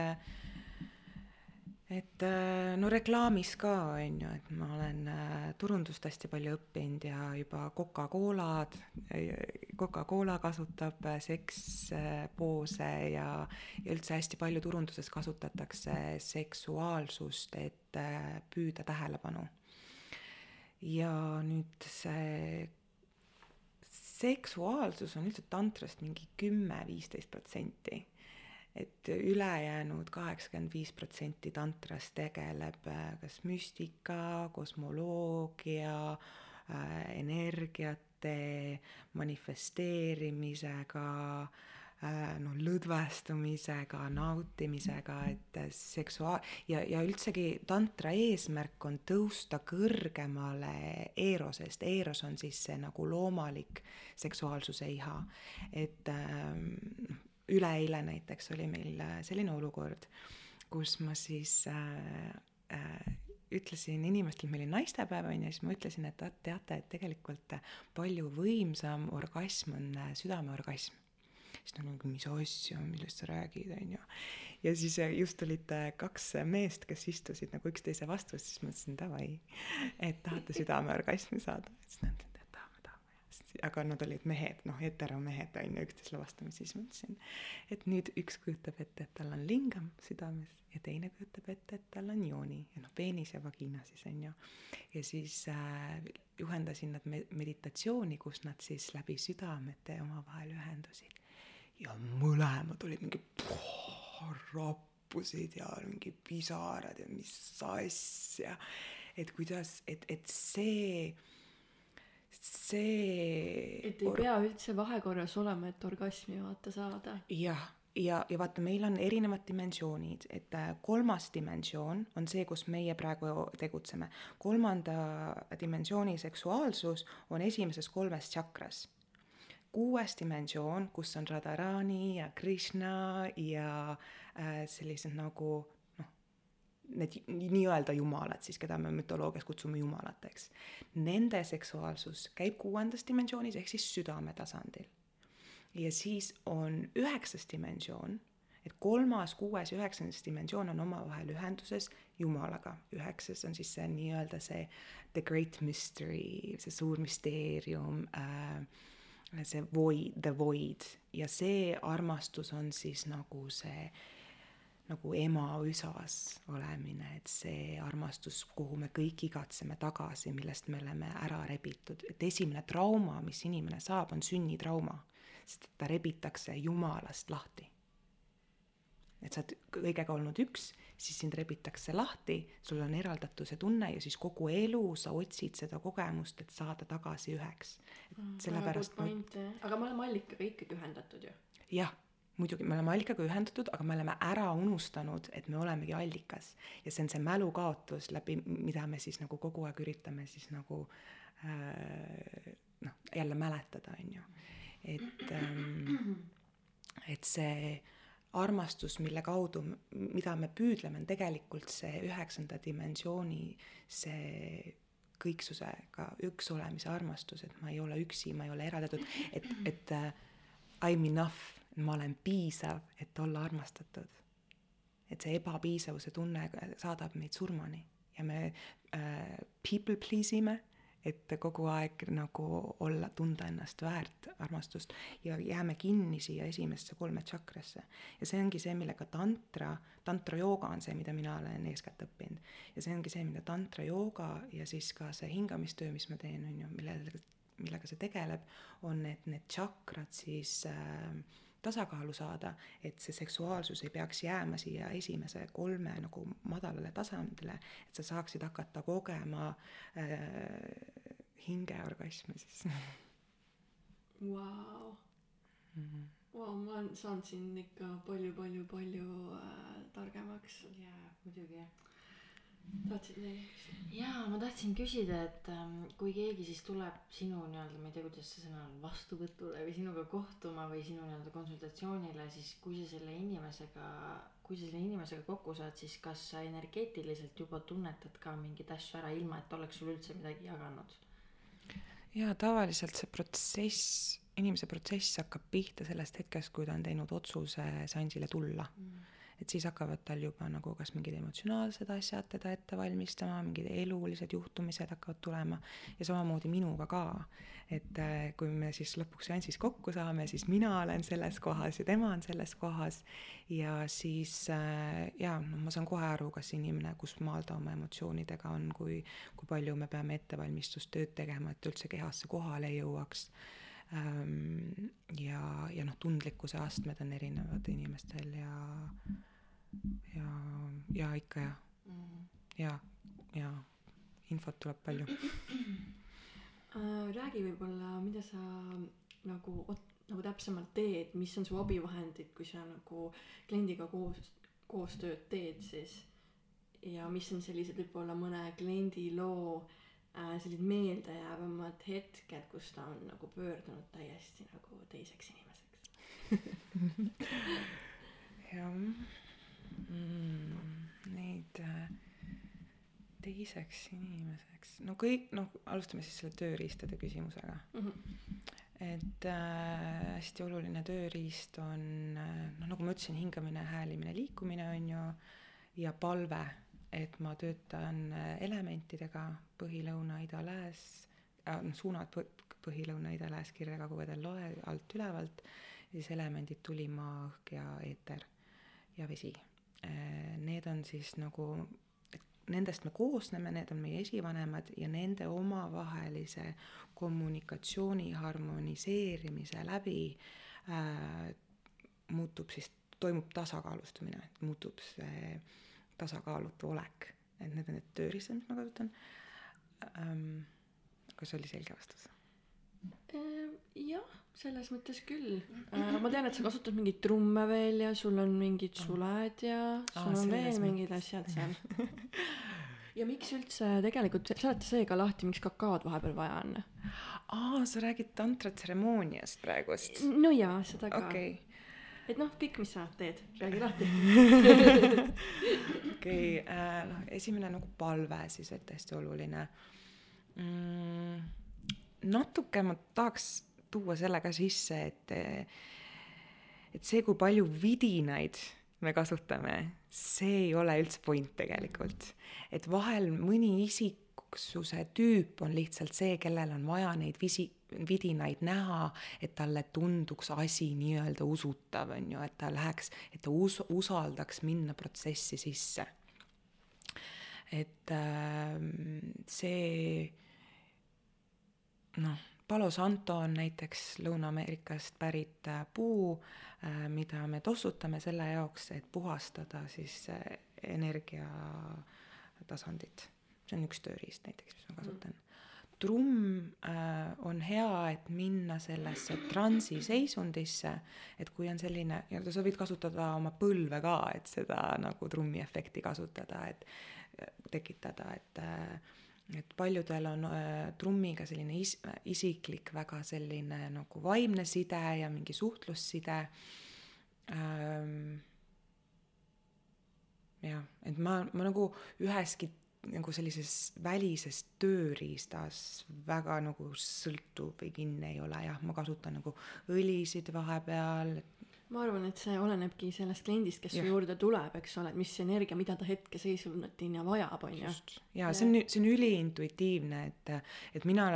et äh, no reklaamis ka on ju, et ma olen äh, turundust hästi palju õppinud ja juba Coca-Colad, Coca-Cola kasutab äh, sekspoose ja, ja üldse hästi palju turunduses kasutatakse seksuaalsust, et püüda tähelepanu. ja nüüd see seksuaalsus on üldse tantrast mingi kümme-viisteist protsenti. Et ülejäänud kaheksakümmend viis protsenti tantrast tegeleb äh, kas müstika, kosmoloogia äh,, energiate manifesteerimisega noh, lõdvestumisega, nautimisega, et seksuaal- ja, ja üldsegi tantra eesmärk on tõusta kõrgemale eerosest, eeros on siis see nagu loomalik seksuaalsuse iha. et ähm, üleeile näiteks oli meil äh, selline olukord, kus ma siis äh, äh, ütlesin inimestele, meil oli naistepäev on ju, siis ma ütlesin, et teate, et tegelikult palju võimsam orgasm on äh, südameorgasm siis nad nagu, mis asja, millest sa räägid, on ju. ja siis äh, just olid äh, kaks meest, kes istusid nagu üksteise vastu, siis ma ütlesin davai, et tahate südameorgasmi saada, siis nad ütlesid. Aga nad olid mehed, noh, heteromehed on ju, üksteisele vastama, siis ma ütlesin, et nüüd üks kujutab ette, et tal on lingam südames ja teine kujutab ette, et tal on jooni ja noh, peenis ja vagiina siis on ju. ja siis äh, juhendasin nad me- meditatsiooni, kus nad siis läbi südamete omavahel ühendusid ja mõlemad olid mingi rappusid ja mingi pisarad ja mis asja. et kuidas, et, et see, see. et ei pea üldse vahekorras olema, et orgasmi vaata saada. jah, ja, ja vaata, meil on erinevad dimensioonid, et äh, kolmas dimensioon on see, kus meie praegu tegutseme. kolmanda dimensiooni seksuaalsus on esimeses kolmes tšakras kuues dimensioon, kus on Radharani ja Krishna ja äh, sellised nagu need nii-öelda jumalad siis, keda me mütoloogias kutsume jumalateks. Nende seksuaalsus käib kuuendas dimensioonis ehk siis südame tasandil. ja siis on üheksas dimensioon, et kolmas, kuues ja üheksas dimensioon on omavahel ühenduses Jumalaga. üheksas on siis see nii-öelda see the great mystery, see suur müsteerium äh,, see void, the void ja see armastus on siis nagu see nagu ema-üsas olemine, et see armastus, kuhu me kõik igatseme tagasi, millest me oleme ära rebitud, et esimene trauma, mis inimene saab, on sünnitrauma, sest ta rebitakse jumalast lahti. et sa oled kõigega olnud üks, siis sind rebitakse lahti, sul on eraldatuse tunne ja siis kogu elu sa otsid seda kogemust, et saada tagasi üheks. et sellepärast aga me oleme allikaga ikkagi ühendatud ju. jah, muidugi, me oleme allikaga ühendatud, aga me oleme ära unustanud, et me olemegi allikas. ja see on see mälukaotus läbi, mida me siis nagu kogu aeg üritame siis nagu äh, noh, jälle mäletada, on ju. et ähm,, et see armastus, mille kaudu, mida me püüdleme, on tegelikult see üheksanda dimensiooni see kõiksusega üks olemise armastus, et ma ei ole üksi, ma ei ole eraldatud, et, et uh, I m enough, ma olen piisav, et olla armastatud. et see ebapiisavuse tunne saadab meid surmani ja me uh, people please ime et kogu aeg nagu olla, tunda ennast väärt armastust ja jääme kinni siia esimesse kolme tšakrasse. ja see ongi see, millega tantra, tantrajooga on see, mida mina olen eeskätt õppinud. ja see ongi see, mida tantrajooga ja siis ka see hingamistöö, mis ma teen, on ju, millega, millega see tegeleb, on, et need tšakrad siis äh, tasakaalu saada, et see seksuaalsus ei peaks jääma siia esimese kolme nagu madalale tasandile, et sa saaksid hakata kogema äh, hingeorgasme siis Vau. Vau, ma olen saanud siin ikka palju-palju-palju äh, targemaks. jaa, muidugi tahtsid nii? jaa, ma tahtsin küsida, et ähm, kui keegi siis tuleb sinu nii-öelda, ma ei tea, kuidas see sõna on, vastuvõtule või sinuga kohtuma või sinu nii-öelda konsultatsioonile, siis kui sa selle inimesega, kui sa selle inimesega kokku saad, siis kas sa energeetiliselt juba tunnetad ka mingeid asju ära, ilma et oleks sul üldse midagi jaganud? jaa, tavaliselt see protsess, inimese protsess hakkab pihta sellest hetkest, kui ta on teinud otsuse seansile tulla mm et siis hakkavad tal juba nagu kas mingid emotsionaalsed asjad teda ette valmistama, mingid elulised juhtumised hakkavad tulema. Ja samamoodi minuga ka. et äh, kui me siis lõpuks seansis kokku saame, siis mina olen selles kohas ja tema on selles kohas. Ja siis äh, jaa, noh, ma saan kohe aru, kas inimene, kus maal ta oma emotsioonidega on, kui, kui palju me peame ettevalmistustööd tegema, et üldse kehasse kohale jõuaks. Ähm, ja, ja noh, tundlikkuse astmed on erinevad inimestel ja ja, ja ikka jah mm.. ja, ja infot tuleb palju. Äh, räägi võib-olla, mida sa nagu, nagu täpsemalt teed, mis on su abivahendid, kui sa nagu kliendiga koos, koostööd teed siis. ja mis on sellised võib-olla mõne kliendi loo äh, sellised meeldejäävamad hetked, kus ta on nagu pöördunud täiesti nagu teiseks inimeseks? (laughs) Jah mm,? Neid äh, teiseks inimeseks, no kõik, noh, alustame siis selle tööriistade küsimusega mm. -hmm. et äh, hästi oluline tööriist on noh, nagu ma ütlesin, hingamine, häälimine, liikumine on ju, ja palve, et ma töötan äh, elementidega põhi, lõuna, ida, lääs äh,, noh, suunad põhi, lõuna, ida, lääs, kirja, kagu, vedel, loe alt ülevalt, siis elemendid tuli, maa, õhk ja eeter ja vesi need on siis nagu, et nendest me koosneme, need on meie esivanemad ja nende omavahelise kommunikatsiooni harmoniseerimise läbi äh, muutub siis, toimub tasakaalustumine, muutub see tasakaalutu olek, et need on need tööriistad, mis ma kasutan ähm,. kas oli selge vastus? Jah, selles mõttes küll. Äh, ma tean, et sa kasutad mingeid trumme veel ja sul on mingid suled ja sul Aa, on veel mõttes. mingid asjad seal. (laughs) ja miks üldse tegelikult, seleta see ka lahti, miks kakaod vahepeal vaja on? aa, sa räägid tantratseremooniast praegust? no jaa, seda ka okay. et noh, kõik, mis sa teed, räägi (laughs) lahti. okei, äh, noh, esimene nagu palve siis, et hästi oluline mm natuke ma tahaks tuua selle ka sisse, et, et see, kui palju vidinaid me kasutame, see ei ole üldse point tegelikult. et vahel mõni isiksuse tüüp on lihtsalt see, kellel on vaja neid visi-, vidinaid näha, et talle tunduks asi nii-öelda usutav, on ju, et ta läheks, et ta us-, usaldaks minna protsessi sisse. et äh, see noh, Palo Santo on näiteks Lõuna-Ameerikast pärit äh, puu, äh, mida me tossutame selle jaoks, et puhastada siis äh, energiatasandit. see on üks tööriist näiteks, mis ma kasutan. trumm on hea, et minna sellesse transi seisundisse, et kui on selline, ja sa võid kasutada oma põlve ka, et seda nagu trummi efekti kasutada, et tekitada, et äh, et paljudel on äh, trummiga selline is-, isiklik väga selline nagu vaimne side ja mingi suhtlusside ähm,. jah, et ma, ma nagu üheski nagu sellises välises tööriistas väga nagu sõltuv või kinni ei ole jah, ma kasutan nagu õlisid vahepeal, ma arvan, et see olenebki sellest kliendist, kes su Jah. juurde tuleb, eks ole, et mis energia, mida ta hetkeseisundina vajab, on ju. ja see on, see on üliintuitiivne, et, et mina,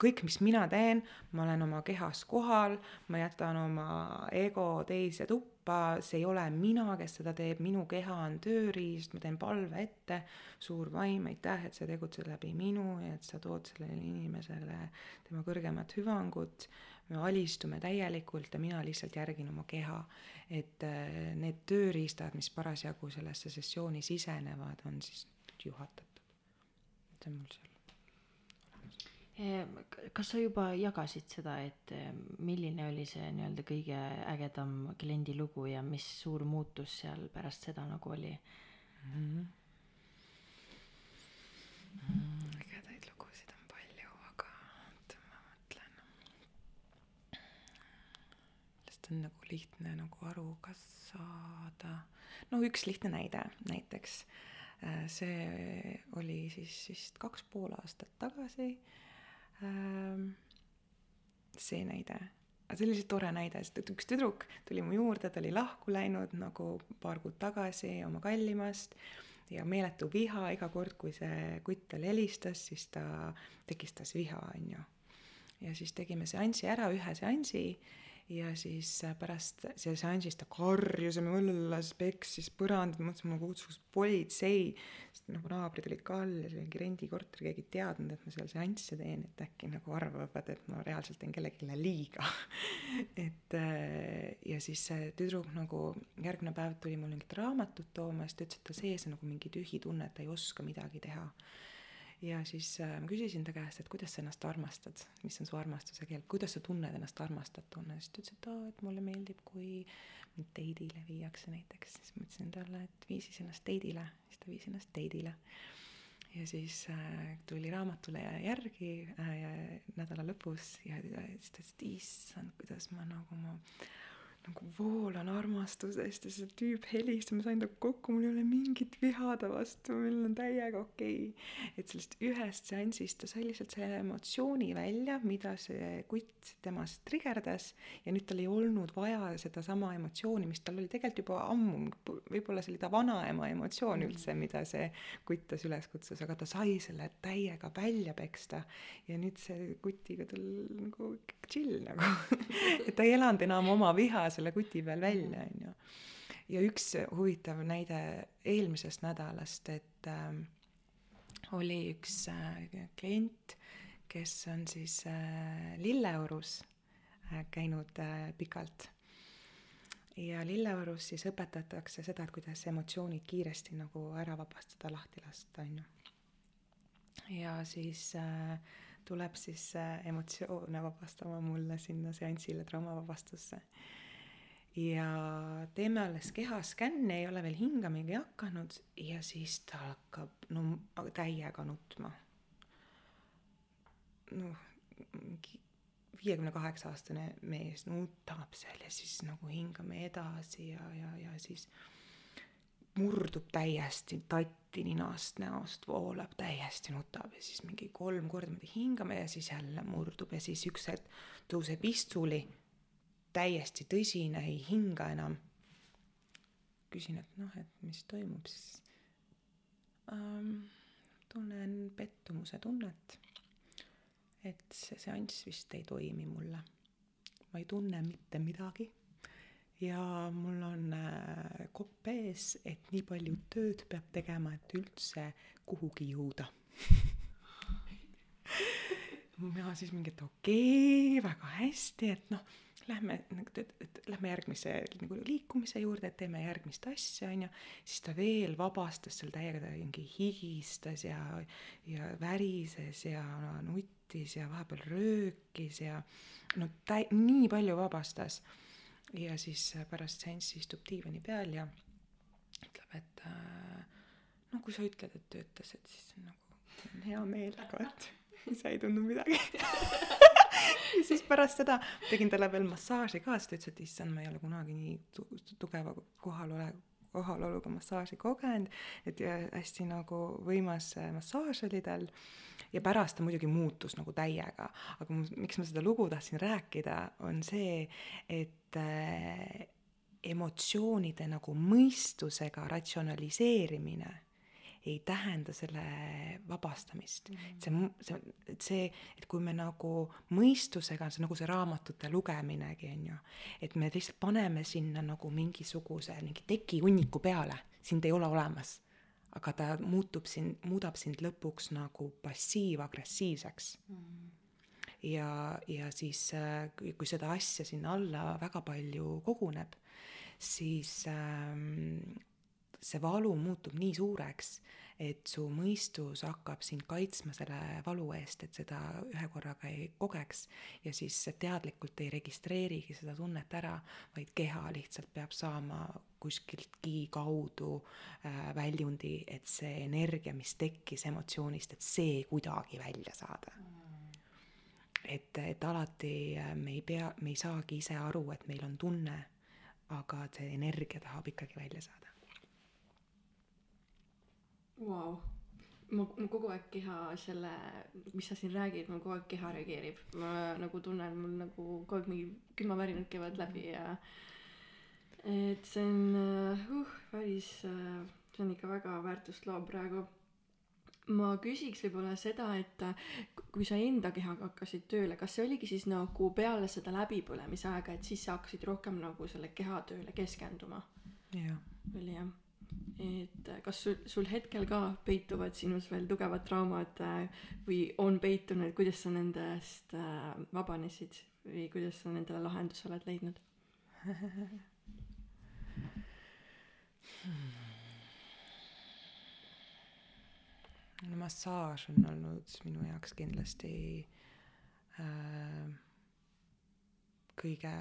kõik, mis mina teen, ma olen oma kehas kohal, ma jätan oma ego teise tuppa, see ei ole mina, kes seda teeb, minu keha on tööriist, ma teen palve ette, suur vaim, aitäh, et sa tegutsed läbi minu ja et sa tood sellele inimesele tema kõrgemat hüvangut, me alistume täielikult ja mina lihtsalt järgin oma keha. et äh, need tööriistad, mis parasjagu sellesse sessiooni sisenevad, on siis juhatatud. see on mul seal. kas sa juba jagasid seda, et eh, milline oli see nii-öelda kõige ägedam kliendi lugu ja mis suur muutus seal pärast seda nagu oli? ägedaid lugusid on palju, aga oota, ma mõtlen. sellest on nagu lihtne nagu aru ka saada. no üks lihtne näide näiteks. see oli siis vist kaks pool aastat tagasi. see näide, see oli lihtsalt tore näide, sest et üks tüdruk tuli mu juurde, ta oli lahku läinud nagu paar kuud tagasi oma kallimast ja meeletu viha iga kord, kui see kutt talle helistas, siis ta tekistas viha, onju. ja siis tegime seansi ära, ühe seansi ja siis äh, pärast see seansist ta karjus ja möllas, peksis põrandat, mõtlesin, ma kutsuks politsei, sest nagu naabrid olid ka all ja see oli mingi rendikorter, keegi ei teadnud, et ma seal seansse teen, et äkki nagu arvavad, et ma reaalselt teen kellelegi liiga. (laughs) et äh, ja siis see tüdruk nagu järgmine päev tuli mul mingit raamatut tooma siis ta ütles, et ta sees on nagu mingi tühi tunne, et ta ei oska midagi teha ja siis äh, ma küsisin ta käest, et kuidas sa ennast armastad, mis on su armastuse keel, kuidas sa tunned ennast armastatuna, siis ta ütles, et aa, et mulle meeldib, kui mind teidile viiakse näiteks, siis ma ütlesin talle, et vii siis ennast teidile, siis ta viis ennast teidile. ja siis äh, tuli raamatule järgi äh, nädala lõpus ja, ja siis ta ütles, et issand, kuidas ma nagu ma nagu voolan armastusest ja see tüüp helistas, ma sain temaga kokku, mul ei ole mingit viha ta vastu, meil on täiega okei okay.. et sellest ühest seansist ta sai lihtsalt selle emotsiooni välja, mida see kutt temas trigerdas ja nüüd tal ei olnud vaja sedasama emotsiooni, mis tal oli tegelikult juba ammu, võib-olla see oli ta vanaema emotsioon üldse, mida see kuttas üles kutsus, aga ta sai selle täiega välja peksta ja nüüd see kutiga tal nagu chill nagu (laughs) et ta ei elanud enam oma viha selle kuti peal välja, onju. ja üks huvitav näide eelmisest nädalast, et äh, oli üks äh, klient, kes on siis äh, Lilleorus äh, käinud äh, pikalt. ja Lilleorus siis õpetatakse seda, et kuidas emotsioonid kiiresti nagu ära vabastada, lahti lasta, onju. ja siis äh, tuleb siis äh, emotsioone vabastama mulle sinna seansile traumavabastusse. Ja teeme alles kehaskänni, ei ole veel hingamegi hakanud ja siis ta hakkab no täiega nutma. noh, viiekümne kaheksa aastane mees nutab seal ja siis nagu hingame edasi ja, ja, ja siis murdub täiesti tatti ninast, näost voolab täiesti nutab ja siis mingi kolm korda hingame ja siis jälle murdub ja siis üks hetk tõuseb istuli, täiesti tõsine, ei hinga enam. küsin, et noh, et mis toimub siis ähm,. tunnen pettumuse tunnet. et see seanss vist ei toimi mulle. ma ei tunne mitte midagi ja mul on äh, kopp ees, et nii palju tööd peab tegema, et üldse kuhugi jõuda. (laughs) mina siis mingi, et okei okay,, väga hästi, et noh, lähme nagu, et, et lähme järgmise nagu liikumise juurde, et teeme järgmist asja, onju. siis ta veel vabastas seal täiega, ta mingi higistas ja, ja värises ja nuttis ja vahepeal röökis ja no täi-, nii palju vabastas ja siis pärast seanssi istub diivani peal ja ütleb, et äh, no kui sa ütled, et töötas, et siis nagu on hea meel, aga et (laughs) ise ei tundnud midagi. (laughs) (laughs) ja siis pärast seda tegin talle veel massaaži ka, sest ta ütles, et issand, ma ei ole kunagi nii tu- tugeva kohalole-, kohaloluga massaaži kogenud, et hästi nagu võimas massaaž oli tal. Ja pärast ta muidugi muutus nagu täiega, aga miks ma seda lugu tahtsin rääkida, on see, et äh, emotsioonide nagu mõistusega ratsionaliseerimine ei tähenda selle vabastamist mm. -hmm. see, see, et see, et kui me nagu mõistusega, see nagu see raamatute lugeminegi on ju, et me lihtsalt paneme sinna nagu mingisuguse mingi tekihunniku peale, sind ei ole olemas. aga ta muutub sind, muudab sind lõpuks nagu passiiv-agressiivseks mm. -hmm ja, ja siis, kui seda asja sinna alla väga palju koguneb, siis ähm, see valu muutub nii suureks, et su mõistus hakkab sind kaitsma selle valu eest, et seda ühe korraga ei kogeks. Ja siis teadlikult ei registreerigi seda tunnet ära, vaid keha lihtsalt peab saama kuskiltki kaudu äh, väljundi, et see energia, mis tekkis emotsioonist, et see kuidagi välja saada. Et, et alati äh, me ei pea, me ei saagi ise aru, et meil on tunne, aga see energia tahab ikkagi välja saada Vau, ma, ma kogu aeg keha selle, mis sa siin räägid, mul kogu aeg keha reageerib, ma nagu tunnen, mul nagu kogu aeg mingi külmavärinad käivad läbi ja et see on uh, päris uh,, see on ikka väga väärtust loov praegu. ma küsiks võib-olla seda, et kui sa enda kehaga hakkasid tööle, kas see oligi siis nagu peale seda läbipõlemise aega, et siis sa hakkasid rohkem nagu selle kehatööle keskenduma? jah. oli jah et äh, kas sul, sul hetkel ka peituvad sinus veel tugevad traumad äh, või on peitunud, kuidas sa nendest äh, vabanesid või kuidas sa nendele lahenduse oled leidnud? (laughs) No massaaž on olnud minu jaoks kindlasti äh, kõige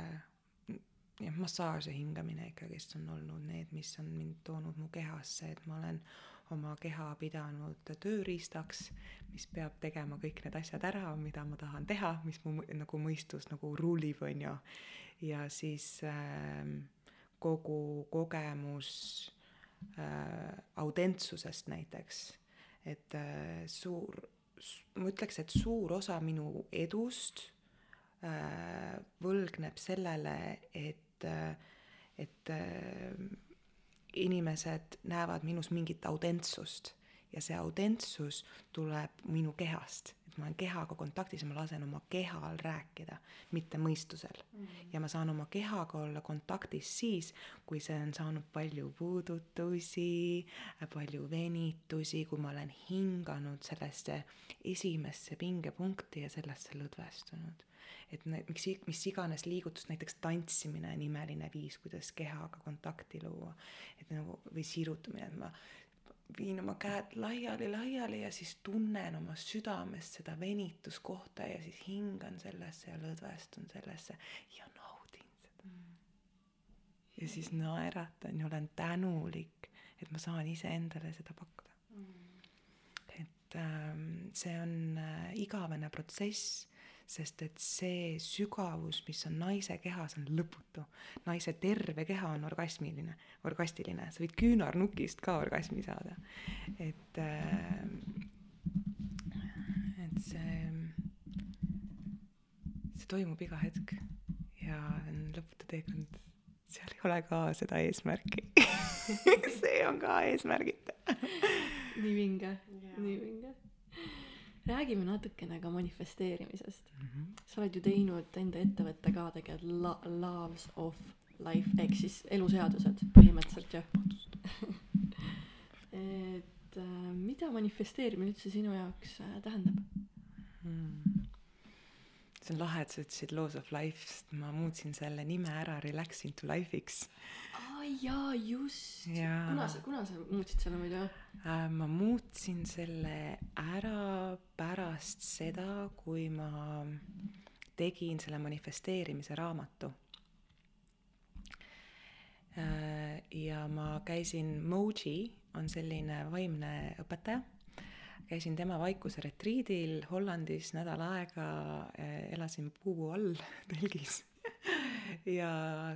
jah, massaaž ja hingamine ikkagist on olnud need, mis on mind toonud mu kehasse, et ma olen oma keha pidanud tööriistaks, mis peab tegema kõik need asjad ära, mida ma tahan teha, mis mu nagu mõistus nagu rullib, on ju. ja siis äh, kogu kogemus äh, autentsusest näiteks, et äh, suur, ma ütleks, et suur osa minu edust äh, võlgneb sellele, et et, et inimesed näevad minus mingit autentsust ja see autentsus tuleb minu kehast, et ma olen kehaga kontaktis ja ma lasen oma kehal rääkida, mitte mõistusel mm. -hmm. ja ma saan oma kehaga olla kontaktis siis, kui see on saanud palju puudutusi, palju venitusi, kui ma olen hinganud sellesse esimesse pingepunkti ja sellesse lõdvestunud et miks, mis iganes liigutust, näiteks tantsimine on imeline viis, kuidas kehaga kontakti luua. et nagu, või sirutamine, et ma viin oma käed laiali-laiali ja siis tunnen oma südames seda venituskohta ja siis hingan sellesse ja lõdvestun sellesse ja naudin seda. Mm.. ja siis naeratan ja olen tänulik, et ma saan iseendale seda pakkuda. Mm.. et ähm, see on äh, igavene protsess sest et see sügavus, mis on naise kehas, on lõputu. naise terve keha on orgasmiline, orgastiline, sa võid küünarnukist ka orgasmi saada. et, äh, et see, see toimub iga hetk. Ja on lõputu teekond. seal ei ole ka seda eesmärki. (laughs) See on ka eesmärgita. Nii vinge, nii vinge räägime natukene ka manifesteerimisest mm. -hmm. sa oled ju teinud enda ettevõtte ka tegelikult la-, Loves of Life ehk siis eluseadused põhimõtteliselt jah et äh, mida manifesteerimine üldse sinu jaoks äh, tähendab hmm.? See on lahe, et sa ütlesid Laws of Life, sest ma muutsin selle nime ära Relax into Life'iks jaa, just. kuna sa, kuna sa muutsid selle muidu äh,? ma muutsin selle ära pärast seda, kui ma tegin selle manifesteerimise raamatu äh,. ja ma käisin, Moji on selline vaimne õpetaja, käisin tema vaikuse retriidil Hollandis nädal aega äh,, elasin puu all (laughs) telgis ja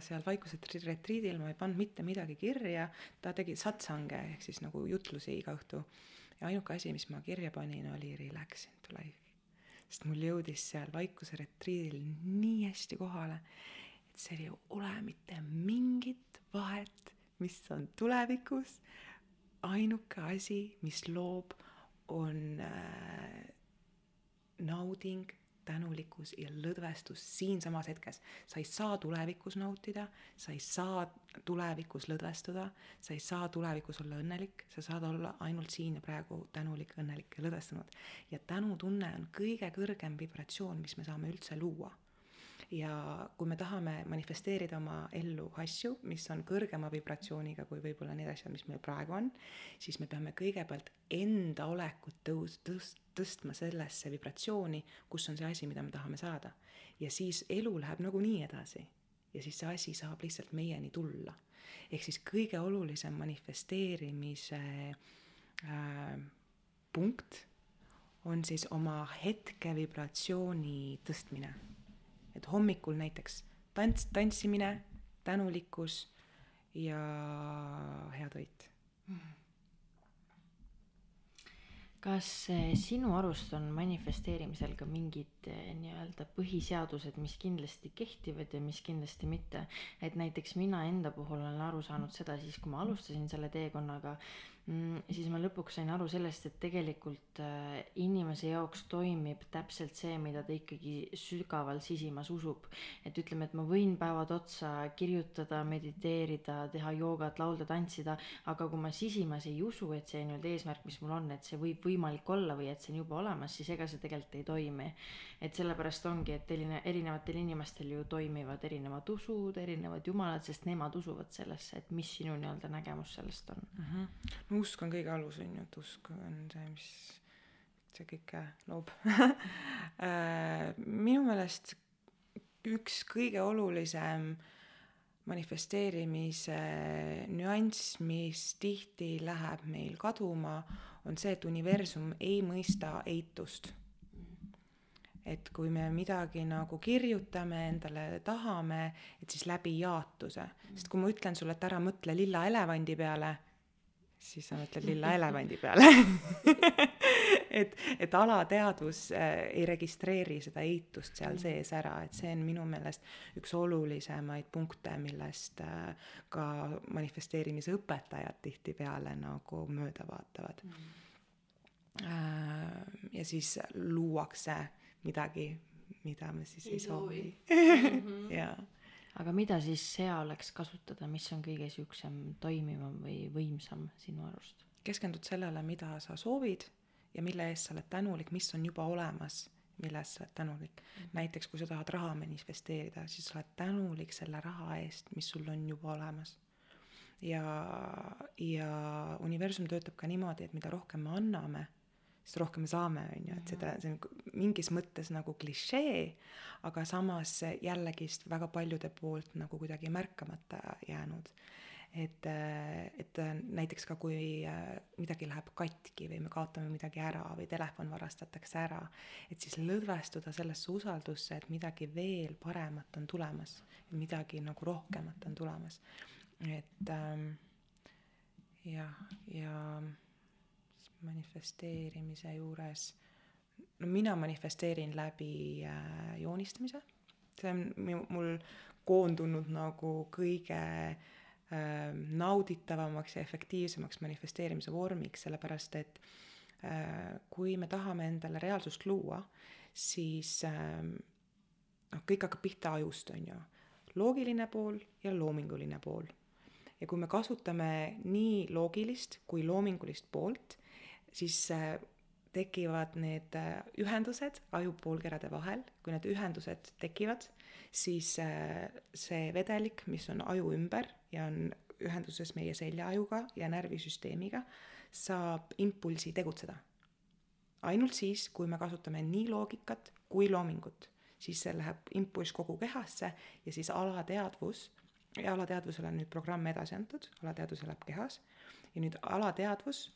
seal vaikuse tri- retriidil ma ei pannud mitte midagi kirja, ta tegi satsange ehk siis nagu jutlusi iga õhtu. ja ainuke asi, mis ma kirja panin, oli relax into life. sest mul jõudis seal vaikuse retriidil nii hästi kohale, et seal ei ole mitte mingit vahet, mis on tulevikus. ainuke asi, mis loob, on äh, nauding, tänulikkus ja lõdvestus siinsamas hetkes. sa ei saa tulevikus nautida, sa ei saa tulevikus lõdvestuda, sa ei saa tulevikus olla õnnelik, sa saad olla ainult siin ja praegu tänulik, õnnelik ja lõdvestunud. ja tänutunne on kõige kõrgem vibratsioon, mis me saame üldse luua ja kui me tahame manifesteerida oma ellu asju, mis on kõrgema vibratsiooniga kui võib-olla need asjad, mis meil praegu on, siis me peame kõigepealt enda olekut tõus-, tõst-, tõstma sellesse vibratsiooni, kus on see asi, mida me tahame saada. ja siis elu läheb nagunii edasi. ja siis see asi saab lihtsalt meieni tulla. ehk siis kõige olulisem manifesteerimise äh, punkt on siis oma hetke vibratsiooni tõstmine et hommikul näiteks tants, tantsimine, tänulikkus ja hea toit. kas eh, sinu arust on manifesteerimisel ka mingid eh, nii-öelda põhiseadused, mis kindlasti kehtivad ja mis kindlasti mitte? et näiteks mina enda puhul olen aru saanud seda siis, kui ma alustasin selle teekonnaga, siis ma lõpuks sain aru sellest, et tegelikult äh, inimese jaoks toimib täpselt see, mida ta ikkagi sügaval sisimas usub. et ütleme, et ma võin päevad otsa kirjutada, mediteerida, teha joogat, laulda, tantsida, aga kui ma sisimas ei usu, et see nii-öelda eesmärk, mis mul on, et see võib võimalik olla või et see on juba olemas, siis ega see tegelikult ei toimi. Et sellepärast ongi, et erine-, erinevatel inimestel ju toimivad erinevad usud, erinevad jumalad, sest nemad usuvad sellesse, et mis sinu nii-öelda nägemus sellest on mm. -hmm no usk on kõige alus, on ju, et usk on see, mis see kõike loob (laughs) äh, minu meelest üks kõige olulisem manifesteerimise nüanss, mis tihti läheb meil kaduma, on see, et universum ei mõista eitust. Et kui me midagi nagu kirjutame, endale tahame, et siis läbi jaatuse, sest kui ma ütlen sulle, et ära mõtle lilla elevandi peale siis sa mõtled lilla (laughs) elevandi peale (laughs) et, et alateadvus äh, ei registreeri seda eitust seal sees ära, et see on minu meelest üks olulisemaid punkte, millest äh, ka manifesteerimise õpetajad tihtipeale nagu mööda vaatavad mm. äh,. ja siis luuakse midagi, mida me siis ei, ei soovi, soovi. (laughs) jaa aga mida siis sea oleks kasutada, mis on kõige siuksem toimivam või võimsam sinu arust? keskendud sellele, mida sa soovid ja mille eest sa oled tänulik, mis on juba olemas, mille eest sa oled tänulik mm. -hmm. näiteks kui sa tahad raha manifesteerida, siis sa oled tänulik selle raha eest, mis sul on juba olemas. ja, ja universum töötab ka niimoodi, et mida rohkem me anname sest rohkem saame, on ju, et seda, see on mingis mõttes nagu klišee, aga samas jällegist väga paljude poolt nagu kuidagi märkamata jäänud. et, et näiteks ka kui midagi läheb katki või me kaotame midagi ära või telefon varastatakse ära, et siis lõdvestuda sellesse usaldusse, et midagi veel paremat on tulemas, midagi nagu rohkemat on tulemas. et ähm, jah, ja, ja manifesteerimise juures, no mina manifesteerin läbi äh, joonistamise, see on mul koondunud nagu kõige äh, nauditavamaks ja efektiivsemaks manifesteerimise vormiks, sellepärast et äh, kui me tahame endale reaalsust luua, siis äh, noh, kõik hakkab pihta ajust, on ju. loogiline pool ja loominguline pool. ja kui me kasutame nii loogilist kui loomingulist poolt, siis tekivad need äh, ühendused ajupoolkerade vahel, kui need ühendused tekivad, siis äh, see vedelik, mis on aju ümber ja on ühenduses meie seljaajuga ja närvisüsteemiga, saab impulsi tegutseda. ainult siis, kui me kasutame nii loogikat kui loomingut, siis see läheb impulss kogu kehasse ja siis alateadvus, ja alateadvusele on nüüd programm edasi antud, alateadvus elab kehas, ja nüüd alateadvus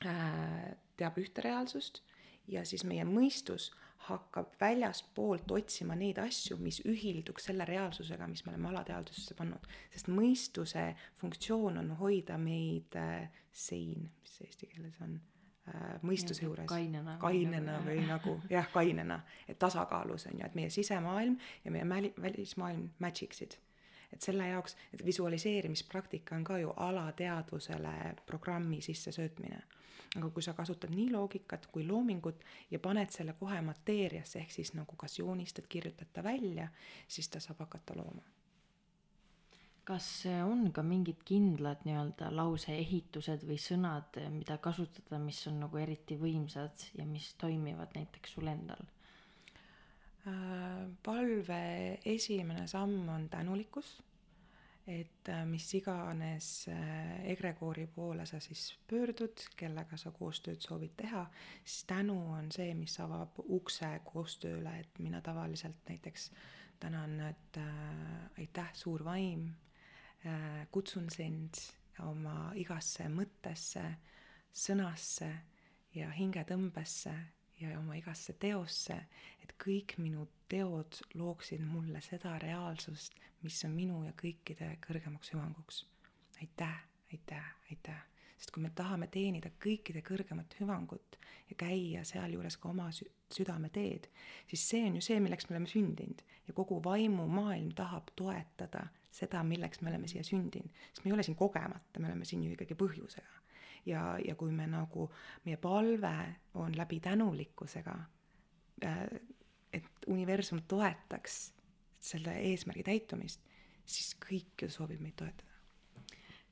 teab ühte reaalsust ja siis meie mõistus hakkab väljaspoolt otsima neid asju, mis ühilduks selle reaalsusega, mis me oleme alateadvusesse pannud. sest mõistuse funktsioon on hoida meid äh, sein, mis see eesti keeles on äh,, mõistuse Nii-öelda juures. kainena või kainena nagu- või nagu (laughs) jah, kainena, et tasakaalus on ju, et meie sisemaailm ja meie mäli- välismaailm match iksid et selle jaoks, et visualiseerimispraktika on ka ju alateadvusele programmi sissesöötmine. Aga kui sa kasutad nii loogikat kui loomingut ja paned selle kohe mateeriasse, ehk siis nagu kas joonistad, kirjutad ta välja, siis ta saab hakata looma. kas on ka mingid kindlad nii-öelda lauseehitused või sõnad, mida kasutada, mis on nagu eriti võimsad ja mis toimivad näiteks sul endal? Äh, palve esimene samm on tänulikkus, et äh, mis iganes äh, egregoori poole sa siis pöördud, kellega sa koostööd soovid teha, siis tänu on see, mis avab ukse koostööle, et mina tavaliselt näiteks tänan, et äh, aitäh, suur vaim äh,, kutsun sind oma igasse mõttesse, sõnasse ja hingetõmbesse ja oma igasse teosse, et kõik minu teod looksid mulle seda reaalsust, mis on minu ja kõikide kõrgemaks hüvanguks. aitäh, aitäh, aitäh. sest kui me tahame teenida kõikide kõrgemat hüvangut ja käia sealjuures ka oma sü- südameteed, siis see on ju see, milleks me oleme sündinud ja kogu vaimumaailm tahab toetada seda, milleks me oleme siia sündinud, sest me ei ole siin kogemata, me oleme siin ju ikkagi põhjusega ja, ja kui me nagu, meie palve on läbi tänulikkusega, et universum toetaks selle eesmärgi täitumist, siis kõik ju soovib meid toetada.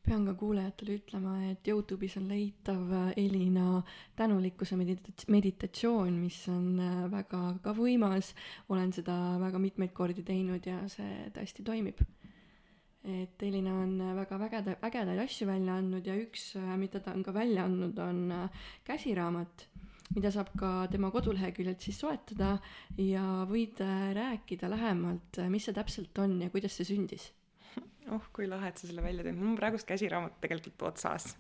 pean ka kuulajatele ütlema, et Youtube'is on leitav Elina tänulikkuse medita-, meditatsioon, mis on äh, väga ka võimas. olen seda väga mitmeid kordi teinud ja see tõesti toimib. et Elina on väga vägeda, ägedaid asju välja andnud ja üks, äh, mida ta on ka välja andnud, on äh, käsiraamat mida saab ka tema koduleheküljelt siis soetada ja võid äh, rääkida lähemalt, mis see täpselt on ja kuidas see sündis. Oh, kui lahe, et sa selle välja tõid, mul on praegust käsiraamat tegelikult otsas.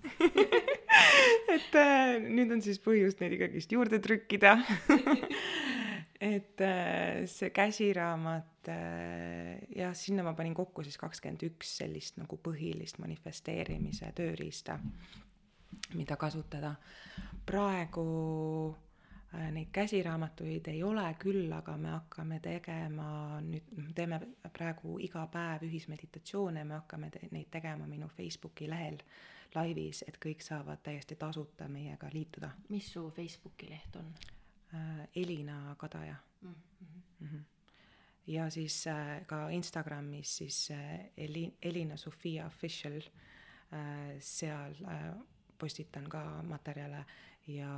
(laughs) Et äh, nüüd on siis põhjust neid ikkagist juurde trükkida. (laughs) Et äh, see käsiraamat äh, jah, sinna ma panin kokku siis kakskümmend üks sellist nagu põhilist manifesteerimise tööriista, mida kasutada. praegu äh, neid käsiraamatuid ei ole küll, aga me hakkame tegema nüüd, teeme praegu iga päev ühismeditatsioone, me hakkame te neid tegema minu Facebooki lehel laivis, et kõik saavad täiesti tasuta meiega liituda. mis su Facebooki leht on äh, Elina Kadaja mm? -hmm. mm. -hmm. ja siis äh, ka Instagramis siis Eli-, Elina Sofia Official seal postitan ka materjale ja,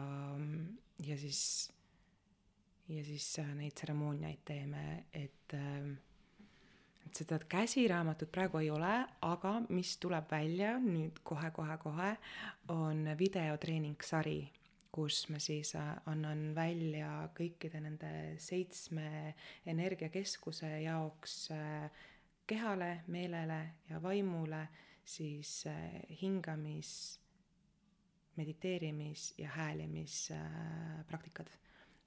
ja siis, ja siis äh, neid tseremooniaid teeme, et äh, et seda käsiraamatut praegu ei ole, aga mis tuleb välja nüüd kohe-kohe-kohe, on videotreening-sari, kus ma siis äh, annan välja kõikide nende seitsme energiakeskuse jaoks kehale, meelele ja vaimule siis äh, hingamis, mediteerimis ja häälimisspraktikad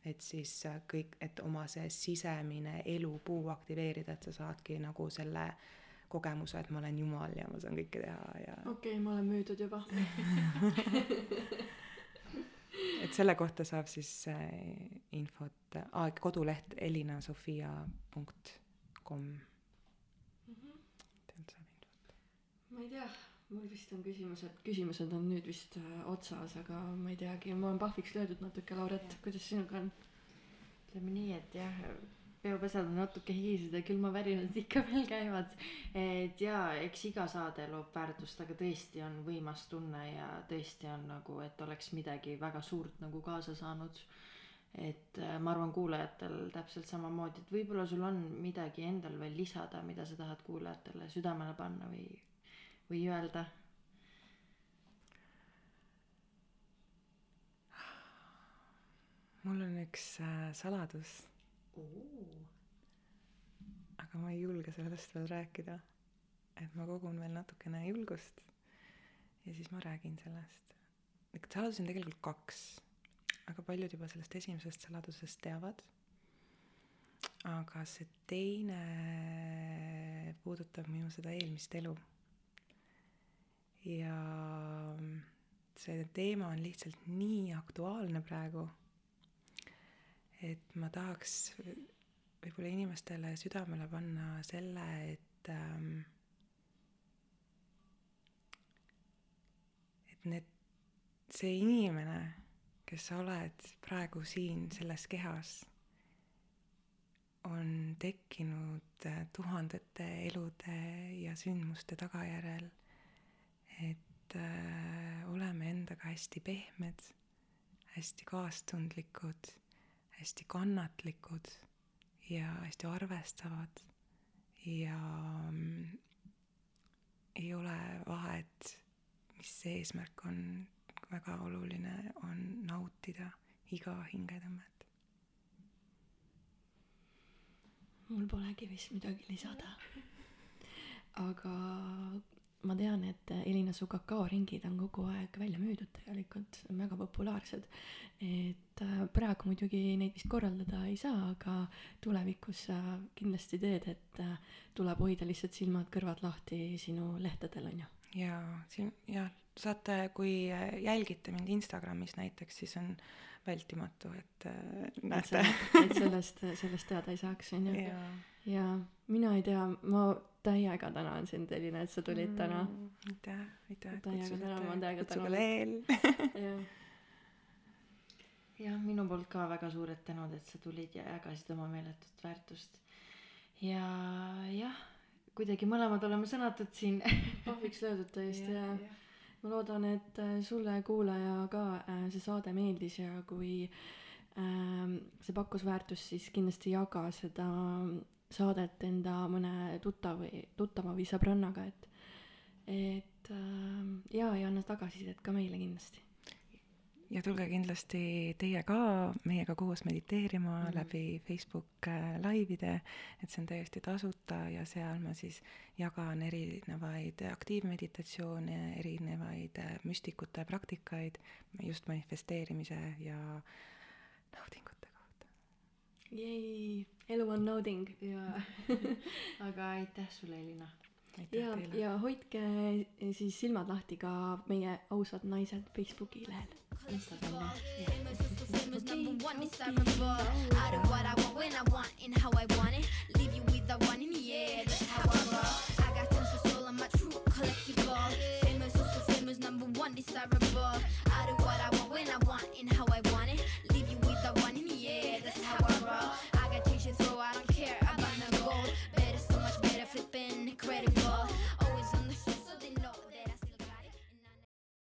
et siis äh, kõik, et oma see sisemine elupuu aktiveerida, et sa saadki nagu selle kogemuse, et ma olen jumal ja ma saan kõike teha ja okei okay,, ma olen müüdud juba. (laughs) Et selle kohta saab siis äh, infot ah,, koduleht elinasofia.com sealt saab infot. ma ei tea, mul vist on küsimused, küsimused on nüüd vist äh, otsas, aga ma ei teagi, ma olen pahviks löödud natuke, Lauret, kuidas sinuga on? ütleme nii, et jah, peopesad on natuke higised ja külmavärinad ikka veel käivad. et jaa, eks iga saade loob väärtust, aga tõesti on võimas tunne ja tõesti on nagu, et oleks midagi väga suurt nagu kaasa saanud. et äh, ma arvan, kuulajatel täpselt samamoodi, et võib-olla sul on midagi endal veel lisada, mida sa tahad kuulajatele südamele panna või, või öelda mul on üks äh, saladus, aga ma ei julge sellest veel rääkida. et ma kogun veel natukene julgust ja siis ma räägin sellest. saladusi on tegelikult kaks. väga paljud juba sellest esimesest saladusest teavad. aga see teine puudutab minu seda eelmist elu. Ja see teema on lihtsalt nii aktuaalne praegu, et ma tahaks võib-olla inimestele südamele panna selle, et ähm, et need, see inimene, kes sa oled praegu siin selles kehas, on tekkinud äh, tuhandete elude ja sündmuste tagajärjel. Et äh, oleme endaga hästi pehmed, hästi kaastundlikud, hästi kannatlikud ja hästi arvestavad ja mm, ei ole vahet, mis see eesmärk on, väga oluline on nautida iga hingetõmmet. mul polegi vist midagi lisada. aga ma tean, et Elina su kakaoringid on kogu aeg välja müüdud tegelikult, väga populaarsed. et äh, praegu muidugi neid vist korraldada ei saa, aga tulevikus sa kindlasti teed, et äh, tuleb hoida lihtsalt silmad-kõrvad lahti sinu lehtedel, on ju. ja siin jah, saate, kui jälgite mind Instagramis näiteks, siis on vältimatu, et äh, näete. et sellest, sellest teada ei saaks, on ju. ja, ja mina ei tea, ma täiega tänan sind, Elina, et sa tulid täna. aitäh, aitäh, et kutsusite tänan. veel. (laughs) jah, jah, minu poolt ka väga suured tänud, et sa tulid ja jagasid oma meeletut väärtust. ja jah, kuidagi mõlemad oleme sõnatud siin. (laughs) pahviks löödud täiesti ja ma loodan, et äh, sulle, kuulaja ka äh, see saade meeldis ja kui ähm, see pakkus väärtust, siis kindlasti jaga seda saadet enda mõne tuttav või tuttava või sõbrannaga, et et ähm, ja, ja anna tagasisidet ka meile kindlasti. ja tulge kindlasti teie ka meiega koos mediteerima mm. läbi Facebook äh, laivide, et see on täiesti tasuta ja seal ma siis jagan erinevaid aktiivmeditatsioone, erinevaid äh, müstikute praktikaid just manifesteerimise ja naudingute kohta. Jei, elu on nauding ja (laughs) aga aitäh sulle, Elina. aitäh ja, teile. ja hoidke siis silmad lahti ka meie ausad naised Facebooki lehel. Instagrami. Famous, so, so famous, number one desirable. I do what I want when I want and how I want it. Leave you with the one in the air, that's how I roll. I got tons of soul, I'm a true collectible. Famous, so, so famous, number one desirable. I do what I want when I want and how I want